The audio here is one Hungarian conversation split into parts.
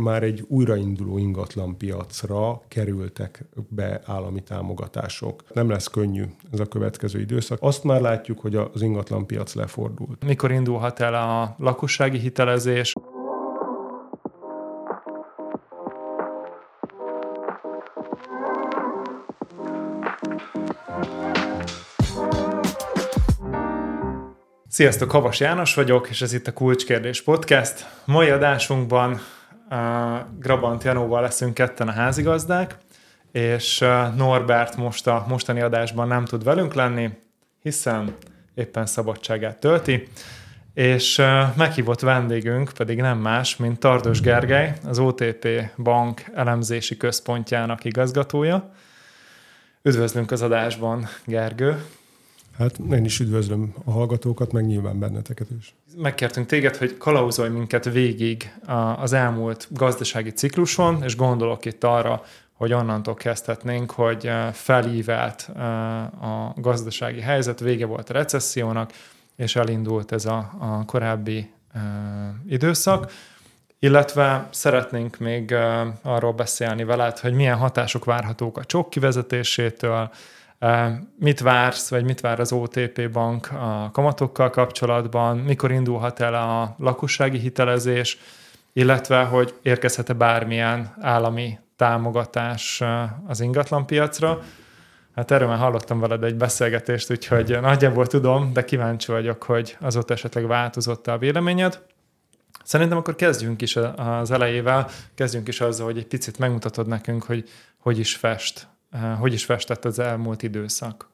már egy újrainduló ingatlanpiacra kerültek be állami támogatások. Nem lesz könnyű ez a következő időszak. Azt már látjuk, hogy az ingatlanpiac lefordult. Mikor indulhat el a lakossági hitelezés? Sziasztok, Havas János vagyok, és ez itt a Kulcskérdés Podcast. Mai adásunkban Grabant Janóval leszünk ketten a házigazdák, és Norbert most a mostani adásban nem tud velünk lenni, hiszen éppen szabadságát tölti, és meghívott vendégünk pedig nem más, mint Tardos Gergely, az OTP Bank elemzési központjának igazgatója. Üdvözlünk az adásban, Gergő! Hát én is üdvözlöm a hallgatókat, meg nyilván benneteket is. Megkértünk téged, hogy kalauzolj minket végig az elmúlt gazdasági cikluson, és gondolok itt arra, hogy onnantól kezdhetnénk, hogy felívelt a gazdasági helyzet, vége volt a recessziónak, és elindult ez a, a korábbi időszak. Illetve szeretnénk még arról beszélni veled, hogy milyen hatások várhatók a csok kivezetésétől, Mit vársz, vagy mit vár az OTP bank a kamatokkal kapcsolatban? Mikor indulhat el a lakossági hitelezés, illetve hogy érkezhet-e bármilyen állami támogatás az ingatlanpiacra? Hát erről már hallottam veled egy beszélgetést, úgyhogy nagyjából tudom, de kíváncsi vagyok, hogy azóta esetleg változott a véleményed. Szerintem akkor kezdjünk is az elejével, kezdjünk is azzal, hogy egy picit megmutatod nekünk, hogy hogy is fest hogy is festett az elmúlt időszak?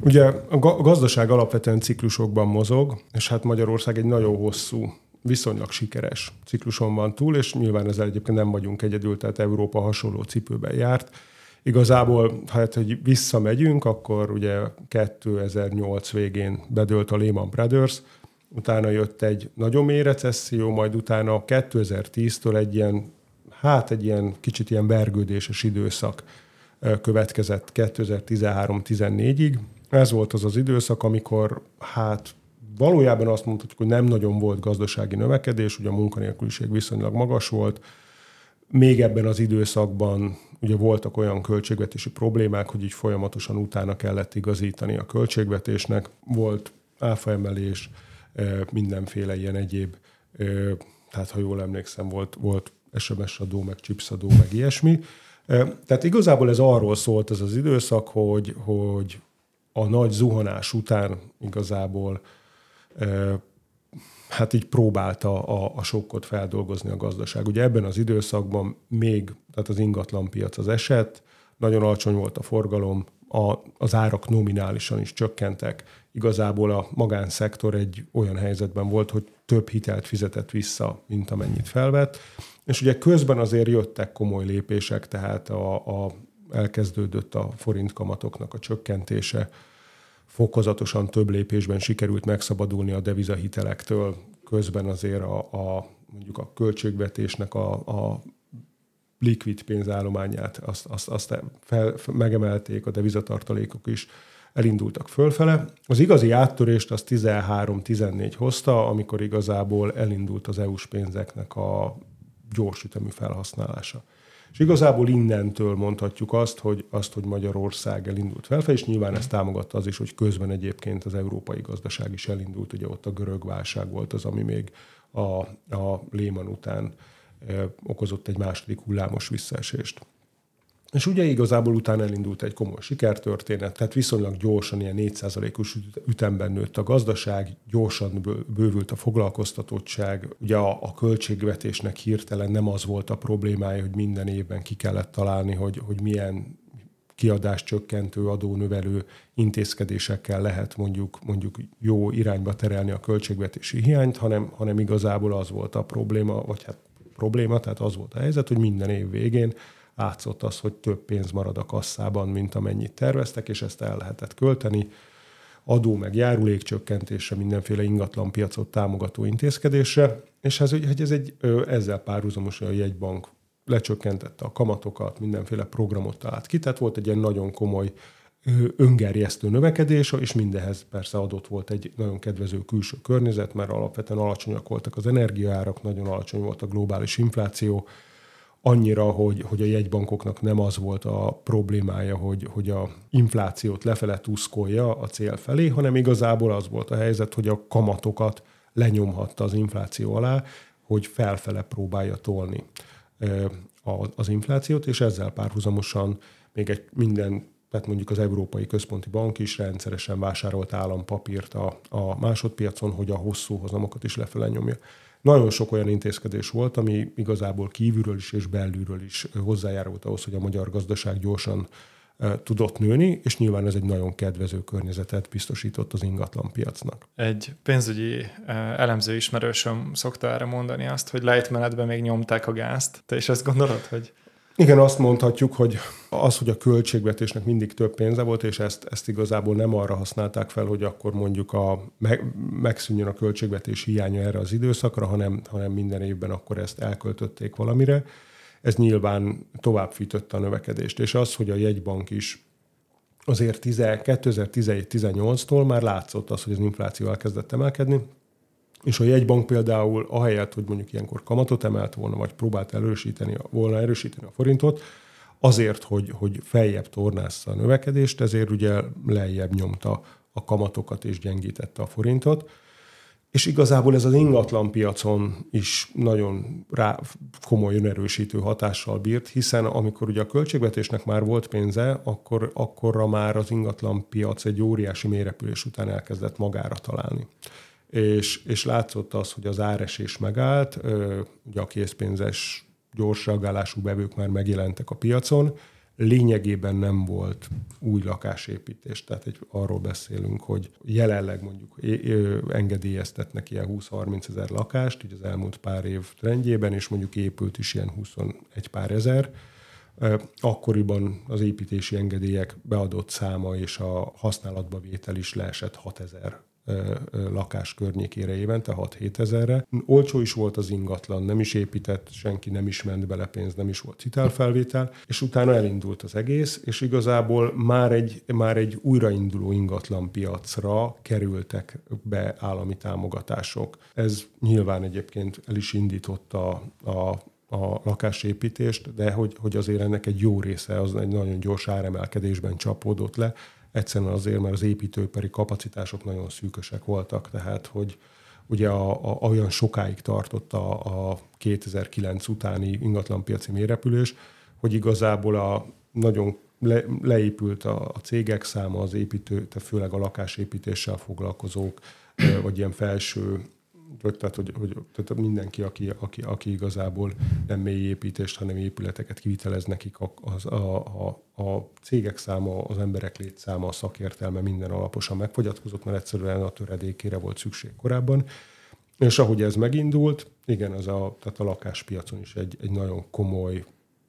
Ugye a gazdaság alapvetően ciklusokban mozog, és hát Magyarország egy nagyon hosszú, viszonylag sikeres cikluson van túl, és nyilván ezzel egyébként nem vagyunk egyedül, tehát Európa hasonló cipőben járt. Igazából, hát, hogy visszamegyünk, akkor ugye 2008 végén bedőlt a Lehman Brothers, utána jött egy nagyon mély recesszió, majd utána 2010-től egy ilyen, hát egy ilyen kicsit ilyen vergődéses időszak következett 2013-14-ig. Ez volt az az időszak, amikor hát valójában azt mondhatjuk, hogy nem nagyon volt gazdasági növekedés, ugye a munkanélküliség viszonylag magas volt. Még ebben az időszakban ugye voltak olyan költségvetési problémák, hogy így folyamatosan utána kellett igazítani a költségvetésnek. Volt áfaemelés, mindenféle ilyen egyéb, tehát ha jól emlékszem, volt, volt SMS adó, meg chips adó, meg ilyesmi. Tehát igazából ez arról szólt ez az időszak, hogy, hogy a nagy zuhanás után igazából hát így próbálta a, a sokkot feldolgozni a gazdaság. Ugye ebben az időszakban még, tehát az ingatlanpiac az eset, nagyon alacsony volt a forgalom, a, az árak nominálisan is csökkentek. Igazából a magánszektor egy olyan helyzetben volt, hogy több hitelt fizetett vissza, mint amennyit felvett. És ugye közben azért jöttek komoly lépések, tehát a, a, elkezdődött a forint kamatoknak a csökkentése, fokozatosan több lépésben sikerült megszabadulni a devizahitelektől, közben azért a, a mondjuk a költségvetésnek a, a likvid pénzállományát, azt, azt, azt fel, megemelték, a devizatartalékok is elindultak fölfele. Az igazi áttörést az 13-14 hozta, amikor igazából elindult az EU-s pénzeknek a gyors ütemű felhasználása. És igazából innentől mondhatjuk azt, hogy, azt, hogy Magyarország elindult felfelé, és nyilván ezt támogatta az is, hogy közben egyébként az európai gazdaság is elindult, ugye ott a görög válság volt az, ami még a, a Lehman után okozott egy második hullámos visszaesést. És ugye igazából utána elindult egy komoly sikertörténet, tehát viszonylag gyorsan, ilyen 4%-os ütemben nőtt a gazdaság, gyorsan bővült a foglalkoztatottság. Ugye a, a költségvetésnek hirtelen nem az volt a problémája, hogy minden évben ki kellett találni, hogy, hogy milyen kiadás csökkentő, adónövelő intézkedésekkel lehet mondjuk, mondjuk jó irányba terelni a költségvetési hiányt, hanem, hanem igazából az volt a probléma, vagy hát probléma, tehát az volt a helyzet, hogy minden év végén látszott az, hogy több pénz marad a kasszában, mint amennyit terveztek, és ezt el lehetett költeni. Adó meg járulékcsökkentésre, mindenféle ingatlan piacot támogató intézkedésre, és ez, hogy ez egy ezzel párhuzamosan a jegybank lecsökkentette a kamatokat, mindenféle programot talált ki, tehát volt egy ilyen nagyon komoly öngerjesztő növekedés, és mindehez persze adott volt egy nagyon kedvező külső környezet, mert alapvetően alacsonyak voltak az energiaárak, nagyon alacsony volt a globális infláció, annyira, hogy, hogy a jegybankoknak nem az volt a problémája, hogy, hogy a inflációt lefele tuszkolja a cél felé, hanem igazából az volt a helyzet, hogy a kamatokat lenyomhatta az infláció alá, hogy felfele próbálja tolni az inflációt, és ezzel párhuzamosan még egy minden, tehát mondjuk az Európai Központi Bank is rendszeresen vásárolt állampapírt a, a másodpiacon, hogy a hosszú hozamokat is lefele nyomja. Nagyon sok olyan intézkedés volt, ami igazából kívülről is és belülről is hozzájárult ahhoz, hogy a magyar gazdaság gyorsan tudott nőni, és nyilván ez egy nagyon kedvező környezetet biztosított az ingatlan piacnak. Egy pénzügyi elemző ismerősöm szokta erre mondani azt, hogy lejtmenetben még nyomták a gázt. Te is ezt gondolod, hogy igen, azt mondhatjuk, hogy az, hogy a költségvetésnek mindig több pénze volt, és ezt, ezt igazából nem arra használták fel, hogy akkor mondjuk a, meg, megszűnjön a költségvetés hiánya erre az időszakra, hanem, hanem minden évben akkor ezt elköltötték valamire. Ez nyilván tovább fűtötte a növekedést. És az, hogy a jegybank is azért 2017-18-tól már látszott az, hogy az infláció elkezdett emelkedni, és a jegybank például ahelyett, hogy mondjuk ilyenkor kamatot emelt volna, vagy próbált erősíteni, volna erősíteni a forintot, azért, hogy, hogy feljebb tornázza a növekedést, ezért ugye lejjebb nyomta a kamatokat és gyengítette a forintot. És igazából ez az ingatlan piacon is nagyon rá komoly önerősítő hatással bírt, hiszen amikor ugye a költségvetésnek már volt pénze, akkor akkorra már az ingatlan piac egy óriási mérepülés után elkezdett magára találni és, és látszott az, hogy az áresés megállt, ugye a készpénzes gyors reagálású bevők már megjelentek a piacon, lényegében nem volt új lakásépítés. Tehát egy, arról beszélünk, hogy jelenleg mondjuk engedélyeztetnek ilyen 20-30 ezer lakást, így az elmúlt pár év trendjében, és mondjuk épült is ilyen 21 pár ezer. Akkoriban az építési engedélyek beadott száma és a használatba vétel is leesett 6 ezer lakás környékére évente, 6-7 ezerre. Olcsó is volt az ingatlan, nem is épített, senki nem is ment bele pénz, nem is volt hitelfelvétel, és utána elindult az egész, és igazából már egy, már egy újrainduló ingatlan piacra kerültek be állami támogatások. Ez nyilván egyébként el is indította a a lakásépítést, de hogy, hogy azért ennek egy jó része az egy nagyon gyors áremelkedésben csapódott le, Egyszerűen azért, mert az építőipari kapacitások nagyon szűkösek voltak, tehát hogy ugye a, a, olyan sokáig tartott a, a 2009 utáni ingatlanpiaci mérepülés, hogy igazából a nagyon le, leépült a, a cégek száma, az építő, tehát főleg a lakásépítéssel foglalkozók, vagy ilyen felső tehát hogy, hogy tehát mindenki, aki, aki, aki igazából nem mély építést, hanem épületeket kivitelez nekik, az, a, a, a cégek száma, az emberek létszáma, a szakértelme minden alaposan megfogyatkozott, mert egyszerűen a töredékére volt szükség korábban. És ahogy ez megindult, igen, az a, tehát a lakáspiacon is egy, egy nagyon komoly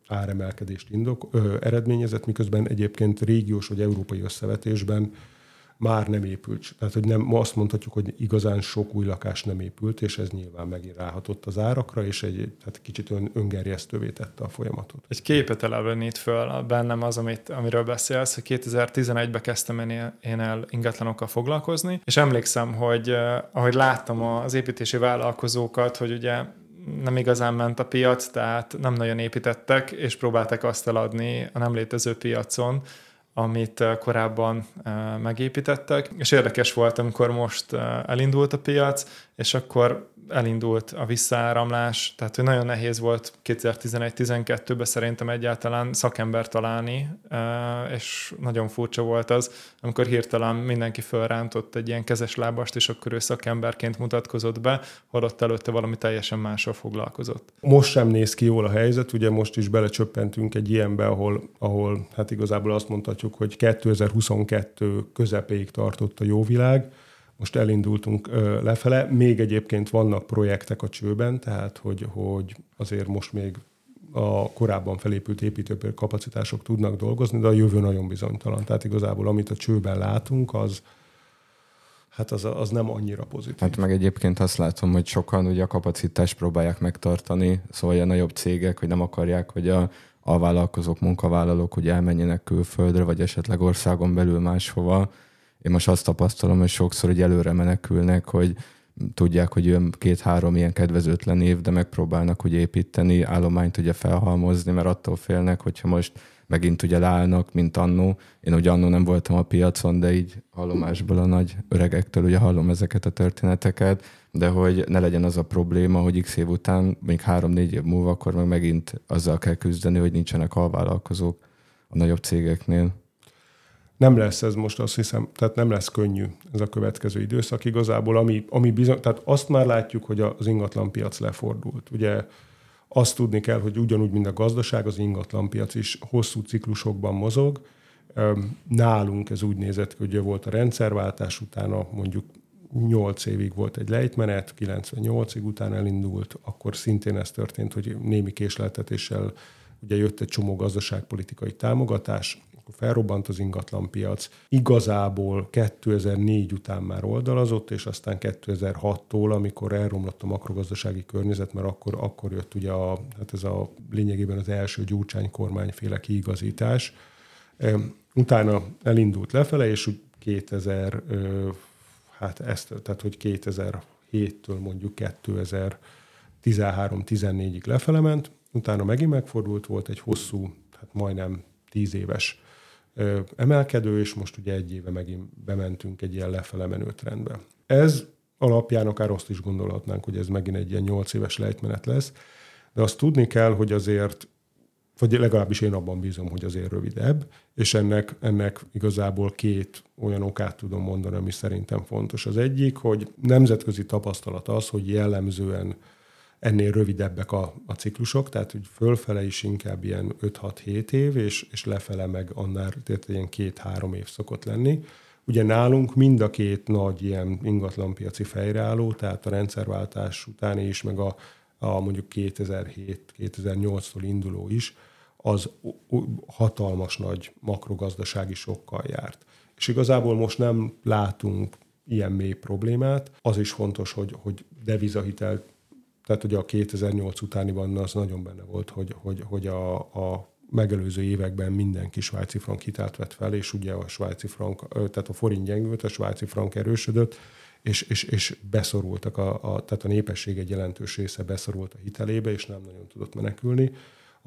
áremelkedést indok, ö, eredményezett, miközben egyébként régiós vagy európai összevetésben már nem épült. Tehát, hogy nem, ma azt mondhatjuk, hogy igazán sok új lakás nem épült, és ez nyilván megint ráhatott az árakra, és egy tehát kicsit ön, öngerjesztővé tette a folyamatot. Egy képet elevenít föl bennem az, amit, amiről beszélsz, hogy 2011-ben kezdtem én, én el ingatlanokkal foglalkozni, és emlékszem, hogy eh, ahogy láttam az építési vállalkozókat, hogy ugye nem igazán ment a piac, tehát nem nagyon építettek, és próbáltak azt eladni a nem létező piacon, amit eh, korábban eh, megépítettek, és érdekes volt, amikor most eh, elindult a piac, és akkor elindult a visszaáramlás, tehát hogy nagyon nehéz volt 2011-12-ben szerintem egyáltalán szakember találni, és nagyon furcsa volt az, amikor hirtelen mindenki fölrántott egy ilyen kezes lábast, és akkor ő szakemberként mutatkozott be, holott előtte valami teljesen mással foglalkozott. Most sem néz ki jól a helyzet, ugye most is belecsöppentünk egy ilyenbe, ahol, ahol hát igazából azt mondhatjuk, hogy 2022 közepéig tartott a jó világ, most elindultunk lefele. Még egyébként vannak projektek a csőben, tehát hogy, hogy azért most még a korábban felépült építőpér kapacitások tudnak dolgozni, de a jövő nagyon bizonytalan. Tehát igazából amit a csőben látunk, az, hát az, az nem annyira pozitív. Hát meg egyébként azt látom, hogy sokan ugye a kapacitást próbálják megtartani, szóval ilyen nagyobb cégek, hogy nem akarják, hogy a, a vállalkozók, munkavállalók, hogy elmenjenek külföldre, vagy esetleg országon belül máshova. Én most azt tapasztalom, hogy sokszor hogy előre menekülnek, hogy tudják, hogy jön két-három ilyen kedvezőtlen év, de megpróbálnak ugye építeni, állományt ugye felhalmozni, mert attól félnek, hogyha most megint ugye leállnak, mint annó. Én ugye annó nem voltam a piacon, de így hallomásból a nagy öregektől ugye hallom ezeket a történeteket, de hogy ne legyen az a probléma, hogy x év után, még három-négy év múlva, akkor meg megint azzal kell küzdeni, hogy nincsenek alvállalkozók a nagyobb cégeknél. Nem lesz ez most azt hiszem, tehát nem lesz könnyű ez a következő időszak igazából, ami, ami bizony, tehát azt már látjuk, hogy az ingatlan piac lefordult. Ugye azt tudni kell, hogy ugyanúgy, mint a gazdaság, az ingatlanpiac is hosszú ciklusokban mozog. Nálunk ez úgy nézett hogy ugye volt a rendszerváltás, utána mondjuk 8 évig volt egy lejtmenet, 98-ig utána elindult, akkor szintén ez történt, hogy némi késleltetéssel ugye jött egy csomó gazdaságpolitikai támogatás, akkor felrobbant az ingatlanpiac. Igazából 2004 után már oldalazott, és aztán 2006-tól, amikor elromlott a makrogazdasági környezet, mert akkor, akkor jött ugye a, hát ez a lényegében az első gyurcsány kormányféle kiigazítás. Utána elindult lefele, és úgy 2000, hát ezt, tehát hogy 2007-től mondjuk 2013-14-ig lefele ment, utána megint megfordult, volt egy hosszú, hát majdnem tíz éves emelkedő, és most ugye egy éve megint bementünk egy ilyen lefele menő trendbe. Ez alapján akár azt is gondolhatnánk, hogy ez megint egy ilyen nyolc éves lejtmenet lesz, de azt tudni kell, hogy azért, vagy legalábbis én abban bízom, hogy azért rövidebb, és ennek, ennek igazából két olyan okát tudom mondani, ami szerintem fontos. Az egyik, hogy nemzetközi tapasztalat az, hogy jellemzően ennél rövidebbek a, a ciklusok, tehát hogy fölfele is inkább ilyen 5-6-7 év, és, és lefele meg annál tehát ilyen két-három év szokott lenni. Ugye nálunk mind a két nagy ilyen ingatlanpiaci fejreálló, tehát a rendszerváltás utáni is, meg a, a mondjuk 2007-2008-tól induló is, az hatalmas nagy makrogazdasági sokkal járt. És igazából most nem látunk ilyen mély problémát. Az is fontos, hogy, hogy devizahitelt tehát ugye a 2008 utániban az nagyon benne volt, hogy, hogy, hogy a, a megelőző években mindenki svájci frank hitelt vett fel, és ugye a svájci frank, tehát a forint gyengült, a svájci frank erősödött, és, és, és beszorultak, a, a, tehát a népesség egy jelentős része beszorult a hitelébe, és nem nagyon tudott menekülni,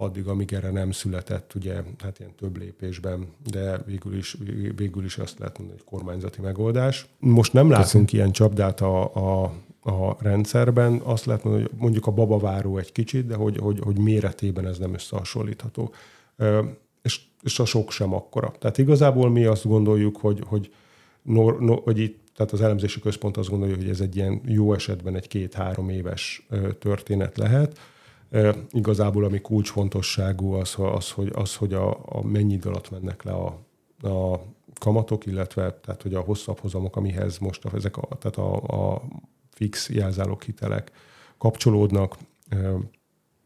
addig, amíg erre nem született, ugye, hát ilyen több lépésben, de végül is, végül is azt lehet mondani, hogy kormányzati megoldás. Most nem látunk ilyen csapdát a, a a rendszerben. Azt lehet mondani, hogy mondjuk a babaváró egy kicsit, de hogy, hogy, hogy méretében ez nem összehasonlítható. És, és a sok sem akkora. Tehát igazából mi azt gondoljuk, hogy, hogy, nor, no, hogy itt tehát az elemzési központ azt gondolja, hogy ez egy ilyen jó esetben egy két-három éves történet lehet. Igazából ami kulcsfontosságú az, az hogy, az, hogy a, a mennyi idő alatt mennek le a, a kamatok, illetve tehát, hogy a hosszabb hozamok, amihez most a, ezek a, tehát a, a fix jelzálók hitelek kapcsolódnak,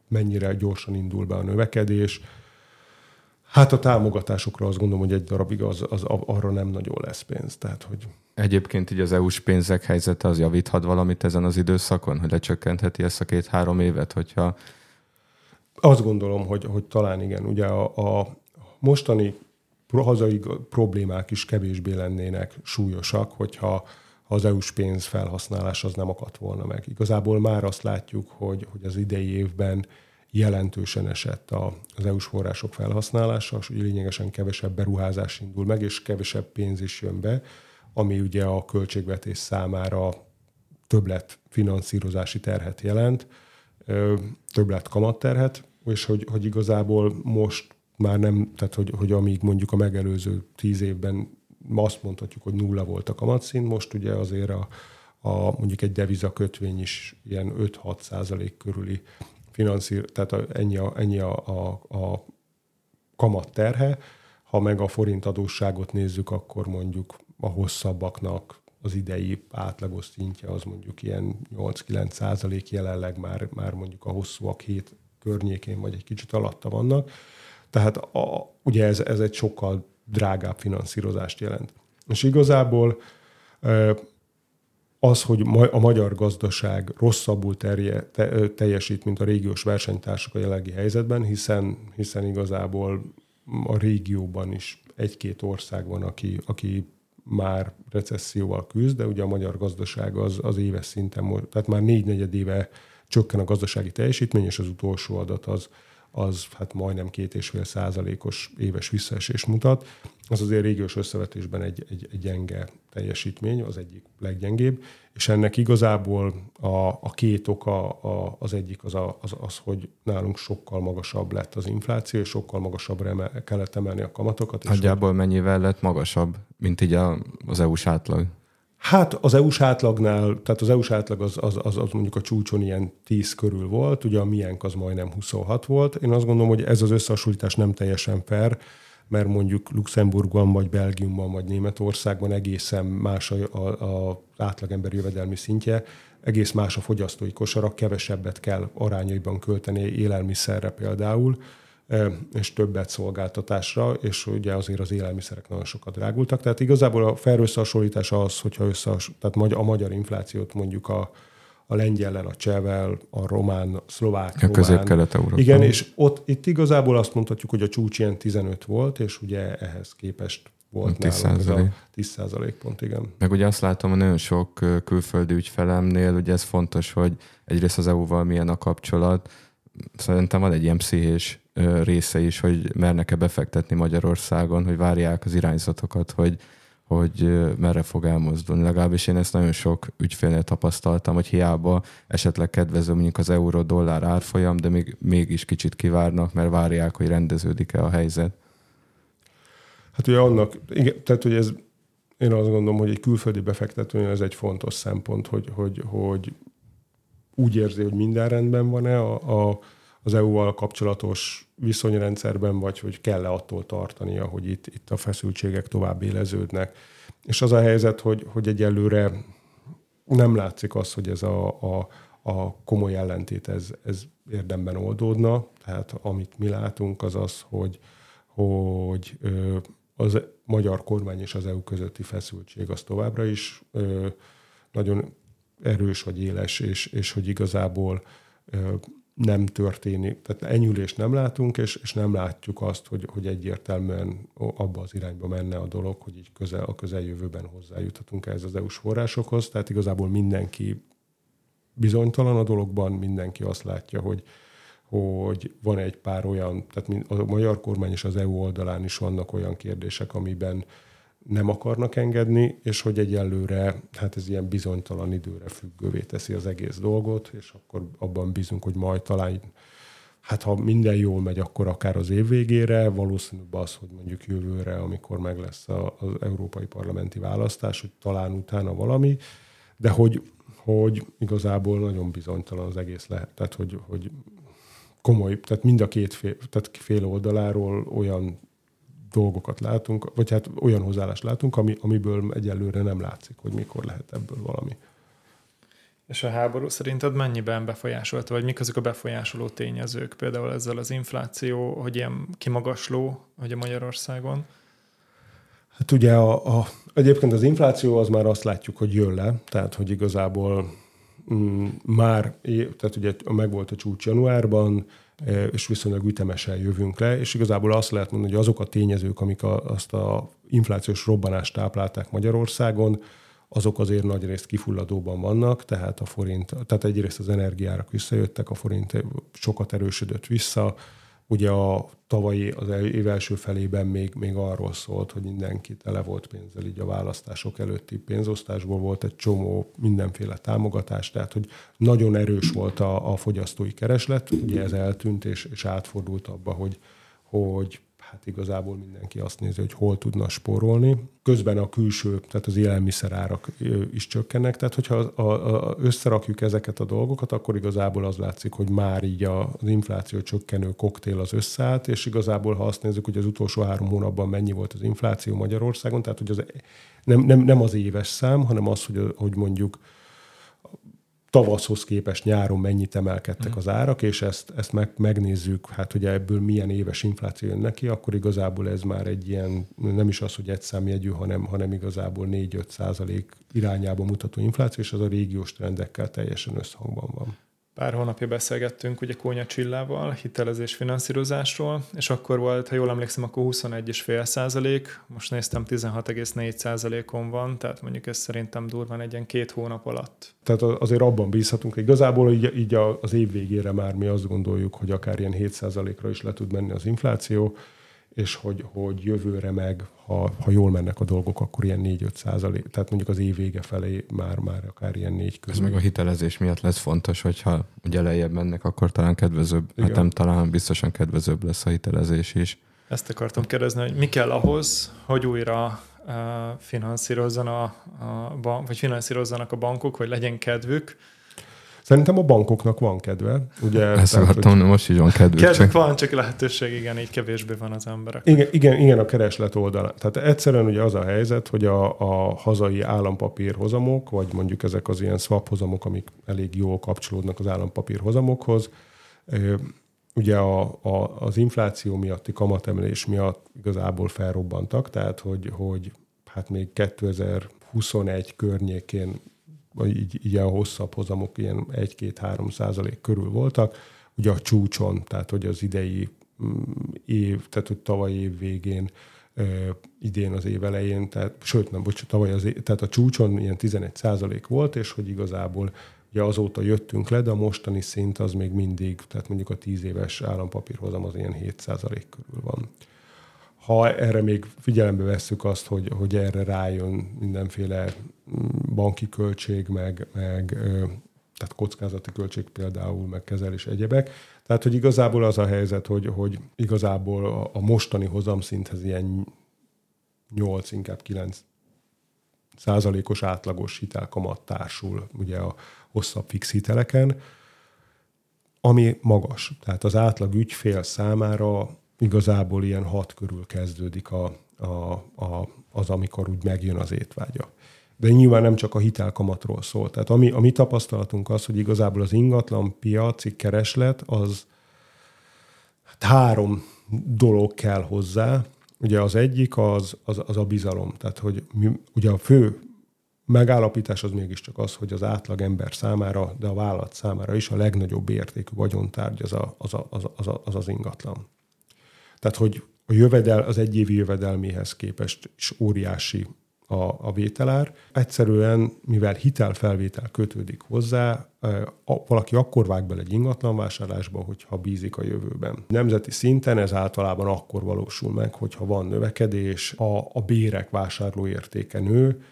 mennyire gyorsan indul be a növekedés. Hát a támogatásokra azt gondolom, hogy egy darabig az, az arra nem nagyon lesz pénz. Tehát, hogy... Egyébként így az EU-s pénzek helyzete az javíthat valamit ezen az időszakon, hogy lecsökkentheti ezt a két-három évet, hogyha... Azt gondolom, hogy, hogy talán igen. Ugye a, a mostani hazai problémák is kevésbé lennének súlyosak, hogyha az EU-s pénz felhasználás az nem akadt volna meg. Igazából már azt látjuk, hogy, hogy az idei évben jelentősen esett a, az EU-s források felhasználása, és ugye lényegesen kevesebb beruházás indul meg, és kevesebb pénz is jön be, ami ugye a költségvetés számára többlet finanszírozási terhet jelent, többlet kamatterhet, és hogy, hogy igazából most már nem, tehát hogy, hogy amíg mondjuk a megelőző tíz évben azt mondhatjuk, hogy nulla volt a kamatszint, most ugye azért a, a mondjuk egy deviza kötvény is ilyen 5-6 százalék körüli finanszír, tehát a, ennyi, a, ennyi a, a, a kamat terhe. Ha meg a forint adósságot nézzük, akkor mondjuk a hosszabbaknak az idei átlagos szintje az mondjuk ilyen 8-9 százalék jelenleg már, már mondjuk a hosszúak hét környékén vagy egy kicsit alatta vannak. Tehát a, ugye ez, ez egy sokkal drágább finanszírozást jelent. És igazából az, hogy a magyar gazdaság rosszabbul terje, te, teljesít, mint a régiós versenytársak a jelenlegi helyzetben, hiszen, hiszen igazából a régióban is egy-két ország van, aki, aki már recesszióval küzd, de ugye a magyar gazdaság az, az éves szinten, tehát már négy negyed éve csökken a gazdasági teljesítmény, és az utolsó adat az, az hát majdnem két és fél százalékos éves visszaesés mutat. Az azért régiós összevetésben egy, egy, egy gyenge teljesítmény, az egyik leggyengébb, és ennek igazából a, a két oka, a, az egyik az, a, az, az, hogy nálunk sokkal magasabb lett az infláció, és sokkal magasabbra emel, kellett emelni a kamatokat. Nagyjából mennyivel lett magasabb, mint így a, az EU-s átlag? Hát az EU-s átlagnál, tehát az EU-s átlag az, az, az, az mondjuk a csúcson ilyen 10 körül volt, ugye a miénk az majdnem 26 volt. Én azt gondolom, hogy ez az összehasonlítás nem teljesen fair, mert mondjuk Luxemburgban, vagy Belgiumban, vagy Németországban egészen más a, a, a átlagember jövedelmi szintje, egész más a fogyasztói kosara, kevesebbet kell arányaiban költeni élelmiszerre például, és többet szolgáltatásra, és ugye azért az élelmiszerek nagyon sokat drágultak. Tehát igazából a fair összehasonlítás az, hogyha összehas, tehát a magyar inflációt mondjuk a, a lengyellel, a csehvel, a román, a szlovák, a közép-kelet Európa. Igen, és ott itt igazából azt mondhatjuk, hogy a csúcs ilyen 15 volt, és ugye ehhez képest volt 10 nálunk ez a 10 százalék pont, igen. Meg ugye azt látom, hogy nagyon sok külföldi ügyfelemnél, ugye ez fontos, hogy egyrészt az EU-val milyen a kapcsolat, szerintem van egy ilyen pszichés része is, hogy mernek-e befektetni Magyarországon, hogy várják az irányzatokat, hogy, hogy merre fog elmozdulni. Legalábbis én ezt nagyon sok ügyfélnél tapasztaltam, hogy hiába esetleg kedvező mondjuk az euró-dollár árfolyam, de még, mégis kicsit kivárnak, mert várják, hogy rendeződik-e a helyzet. Hát ugye annak, igen, tehát hogy ez, én azt gondolom, hogy egy külföldi befektetőnél ez egy fontos szempont, hogy, hogy, hogy úgy érzi, hogy minden rendben van-e a, a az EU-val kapcsolatos viszonyrendszerben, vagy hogy kell-e attól tartania, hogy itt, itt a feszültségek tovább éleződnek. És az a helyzet, hogy, hogy egyelőre nem látszik az, hogy ez a, a, a komoly ellentét ez, ez érdemben oldódna. Tehát amit mi látunk, az az, hogy, hogy az magyar kormány és az EU közötti feszültség az továbbra is nagyon erős vagy éles, és, és hogy igazából nem történik, tehát enyülést nem látunk, és, és nem látjuk azt, hogy, hogy egyértelműen abba az irányba menne a dolog, hogy így közel, a közeljövőben hozzájuthatunk ehhez az EU-s forrásokhoz. Tehát igazából mindenki bizonytalan a dologban, mindenki azt látja, hogy, hogy van egy pár olyan, tehát a magyar kormány és az EU oldalán is vannak olyan kérdések, amiben nem akarnak engedni, és hogy egyelőre, hát ez ilyen bizonytalan időre függővé teszi az egész dolgot, és akkor abban bízunk, hogy majd talán, hát ha minden jól megy, akkor akár az év végére, valószínűbb az, hogy mondjuk jövőre, amikor meg lesz az európai parlamenti választás, hogy talán utána valami, de hogy, hogy igazából nagyon bizonytalan az egész lehet, tehát hogy, hogy komoly, tehát mind a két fél, tehát fél oldaláról olyan dolgokat látunk, vagy hát olyan hozzáállást látunk, ami, amiből egyelőre nem látszik, hogy mikor lehet ebből valami. És a háború szerinted mennyiben befolyásolta, vagy mik azok a befolyásoló tényezők, például ezzel az infláció, hogy ilyen kimagasló, hogy a Magyarországon? Hát ugye a, a, egyébként az infláció az már azt látjuk, hogy jön le, tehát hogy igazából mm, már, tehát ugye megvolt a csúcs januárban, és viszonylag ütemesen jövünk le, és igazából azt lehet mondani, hogy azok a tényezők, amik a, azt a inflációs robbanást táplálták Magyarországon, azok azért nagy részt kifulladóban vannak, tehát a forint, tehát egyrészt az energiárak visszajöttek, a forint sokat erősödött vissza, Ugye a tavalyi, az év első felében még, még arról szólt, hogy mindenki tele volt pénzzel, így a választások előtti pénzosztásból volt egy csomó mindenféle támogatás, tehát hogy nagyon erős volt a, a fogyasztói kereslet, ugye ez eltűnt és, és átfordult abba, hogy, hogy hát igazából mindenki azt nézi, hogy hol tudna spórolni. Közben a külső, tehát az élelmiszerárak is csökkennek, tehát hogyha a, a, összerakjuk ezeket a dolgokat, akkor igazából az látszik, hogy már így a, az infláció csökkenő koktél az összeállt, és igazából ha azt nézzük, hogy az utolsó három hónapban mennyi volt az infláció Magyarországon, tehát hogy az, nem, nem, nem az éves szám, hanem az, hogy, hogy mondjuk tavaszhoz képest nyáron mennyit emelkedtek az árak, és ezt, ezt meg, megnézzük, hát hogy ebből milyen éves infláció jön neki, akkor igazából ez már egy ilyen, nem is az, hogy egy számjegyű, hanem, hanem igazából 4-5 százalék irányába mutató infláció, és az a régiós trendekkel teljesen összhangban van pár hónapja beszélgettünk ugye Kónya Csillával hitelezés finanszírozásról, és akkor volt, ha jól emlékszem, akkor 21,5 százalék, most néztem 16,4 százalékon van, tehát mondjuk ez szerintem durván egy ilyen két hónap alatt. Tehát azért abban bízhatunk, igazából így, így az év végére már mi azt gondoljuk, hogy akár ilyen 7 százalékra is le tud menni az infláció, és hogy, hogy jövőre meg, ha, ha jól mennek a dolgok, akkor ilyen 4-5 százalék, tehát mondjuk az év vége felé már, már akár ilyen 4 közül. Ez meg a hitelezés miatt lesz fontos, hogyha ugye lejjebb mennek, akkor talán kedvezőbb, hát Igen. hát nem talán biztosan kedvezőbb lesz a hitelezés is. Ezt akartam kérdezni, hogy mi kell ahhoz, hogy újra uh, finanszírozzon a, a, vagy finanszírozzanak a bankok, hogy legyen kedvük, Szerintem a bankoknak van kedve. Ugye, Ezt akartam, hogy most is van kedve. Kedvük csak... van, csak lehetőség, igen, így kevésbé van az emberek. Igen, igen, igen a kereslet oldalán. Tehát egyszerűen ugye az a helyzet, hogy a, a hazai állampapír hozamok, vagy mondjuk ezek az ilyen swap hozamok, amik elég jól kapcsolódnak az állampapír hozamokhoz, ugye a, a, az infláció miatti kamatemelés miatt igazából felrobbantak, tehát hogy, hogy hát még 2021 környékén vagy így, így a hosszabb hozamok ilyen 1-2-3 százalék körül voltak. Ugye a csúcson, tehát hogy az idei mm, év, tehát hogy tavaly év végén, idén az év elején, tehát, sőt nem, bocs, tavaly az év, tehát a csúcson ilyen 11 százalék volt, és hogy igazából ugye azóta jöttünk le, de a mostani szint az még mindig, tehát mondjuk a 10 éves állampapírhozam az ilyen 7 százalék körül van ha erre még figyelembe vesszük azt, hogy, hogy erre rájön mindenféle mm, banki költség, meg, meg tehát kockázati költség például, meg kezelés egyebek. Tehát, hogy igazából az a helyzet, hogy, hogy igazából a, a mostani hozamszinthez ilyen 8, inkább 9 százalékos átlagos hitelkamat társul ugye a hosszabb fix hiteleken, ami magas. Tehát az átlag ügyfél számára igazából ilyen hat körül kezdődik a, a, a, az, amikor úgy megjön az étvágya. De nyilván nem csak a hitelkamatról szól. Tehát ami, a mi tapasztalatunk az, hogy igazából az ingatlan piaci kereslet az hát három dolog kell hozzá. Ugye az egyik az, az, az a bizalom. Tehát, hogy mi, ugye a fő megállapítás az mégiscsak az, hogy az átlag ember számára, de a vállalat számára is a legnagyobb értékű vagyontárgy az a, az, a, az, a, az, az ingatlan. Tehát, hogy a jövedel az egyévi jövedelméhez képest is óriási a, a vételár. Egyszerűen, mivel hitelfelvétel kötődik hozzá, valaki akkor vág bele egy ingatlanvásárlásba, hogyha bízik a jövőben. Nemzeti szinten ez általában akkor valósul meg, hogyha van növekedés, a, a bérek vásárlóértéke nő,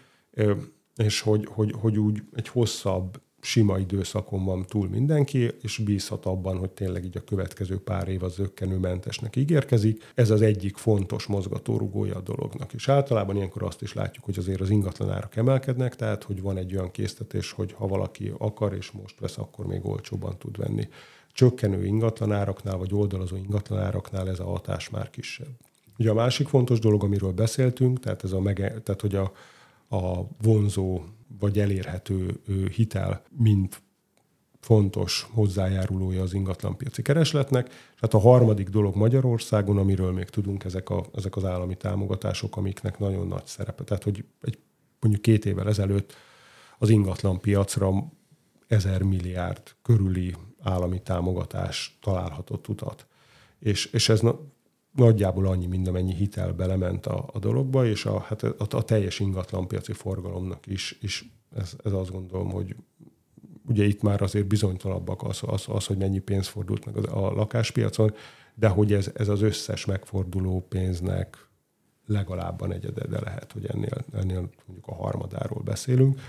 és hogy, hogy, hogy úgy egy hosszabb sima időszakon van túl mindenki, és bízhat abban, hogy tényleg így a következő pár év az zöggenőmentesnek ígérkezik. Ez az egyik fontos mozgatórugója a dolognak. És általában ilyenkor azt is látjuk, hogy azért az ingatlanárak emelkednek, tehát hogy van egy olyan késztetés, hogy ha valaki akar és most vesz, akkor még olcsóban tud venni. Csökkenő ingatlanáraknál, vagy oldalazó ingatlanáraknál ez a hatás már kisebb. Ugye a másik fontos dolog, amiről beszéltünk, tehát, ez a mege, tehát hogy a, a vonzó vagy elérhető hitel, mint fontos hozzájárulója az ingatlanpiaci keresletnek. Tehát a harmadik dolog Magyarországon, amiről még tudunk, ezek, a, ezek az állami támogatások, amiknek nagyon nagy szerepe. Tehát, hogy egy, mondjuk két évvel ezelőtt az ingatlanpiacra ezer milliárd körüli állami támogatás találhatott utat. És, és ez nagyjából annyi, mint amennyi hitel belement a, a dologba, és a, hát a, a teljes ingatlanpiaci forgalomnak is, is ez, ez azt gondolom, hogy ugye itt már azért bizonytalanabbak az, az, az hogy mennyi pénz fordult meg a lakáspiacon, de hogy ez, ez az összes megforduló pénznek legalább a negyede, de lehet, hogy ennél, ennél mondjuk a harmadáról beszélünk.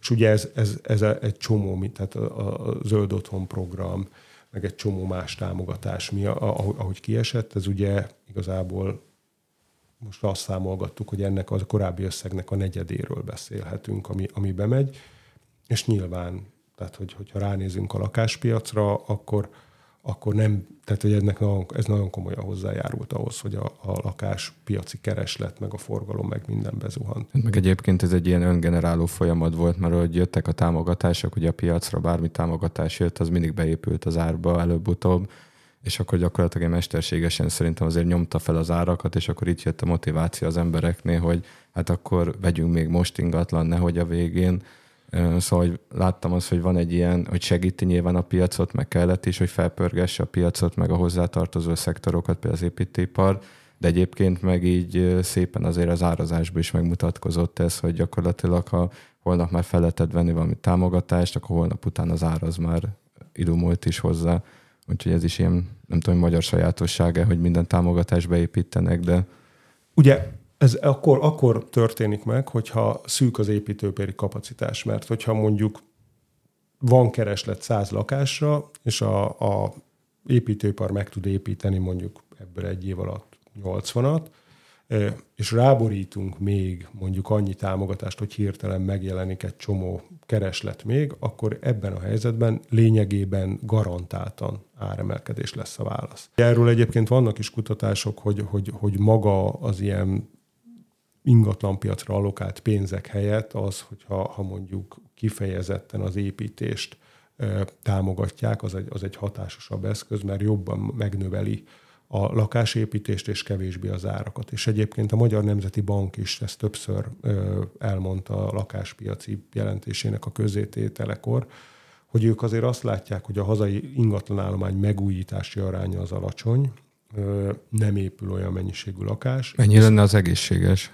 És ugye ez, ez, ez egy csomó, mint tehát a, a zöld otthon program, meg egy csomó más támogatás, mi, ahogy kiesett, ez ugye igazából most azt számolgattuk, hogy ennek az a korábbi összegnek a negyedéről beszélhetünk, ami, ami bemegy, és nyilván, tehát hogy, hogyha ránézünk a lakáspiacra, akkor, akkor nem, tehát hogy ennek nagyon, ez nagyon komolyan hozzájárult ahhoz, hogy a, a lakáspiaci kereslet, meg a forgalom, meg minden bezuhant. Meg egyébként ez egy ilyen öngeneráló folyamat volt, mert hogy jöttek a támogatások, ugye a piacra bármi támogatás jött, az mindig beépült az árba előbb-utóbb, és akkor gyakorlatilag mesterségesen szerintem azért nyomta fel az árakat, és akkor itt jött a motiváció az embereknél, hogy hát akkor vegyünk még most ingatlan, nehogy a végén Szóval hogy láttam azt, hogy van egy ilyen, hogy segíti nyilván a piacot, meg kellett is, hogy felpörgesse a piacot, meg a hozzátartozó szektorokat, például az építőipar, de egyébként meg így szépen azért az árazásban is megmutatkozott ez, hogy gyakorlatilag ha holnap már fel lehetett venni valami támogatást, akkor holnap után az áraz már időmúlt is hozzá. Úgyhogy ez is ilyen, nem tudom, magyar sajátossága, hogy minden támogatást beépítenek, de... Ugye ez akkor, akkor történik meg, hogyha szűk az építőpéri kapacitás, mert hogyha mondjuk van kereslet száz lakásra, és a, a építőipar meg tud építeni mondjuk ebből egy év alatt 80-at, és ráborítunk még mondjuk annyi támogatást, hogy hirtelen megjelenik egy csomó kereslet még, akkor ebben a helyzetben lényegében garantáltan áremelkedés lesz a válasz. Erről egyébként vannak is kutatások, hogy, hogy, hogy maga az ilyen ingatlanpiacra alokált pénzek helyett az, hogyha ha mondjuk kifejezetten az építést támogatják, az egy, az egy hatásosabb eszköz, mert jobban megnöveli a lakásépítést és kevésbé az árakat. És egyébként a Magyar Nemzeti Bank is ezt többször elmondta a lakáspiaci jelentésének a közétételekor, hogy ők azért azt látják, hogy a hazai ingatlanállomány megújítási aránya az alacsony, nem épül olyan mennyiségű lakás. Mennyi lenne az egészséges?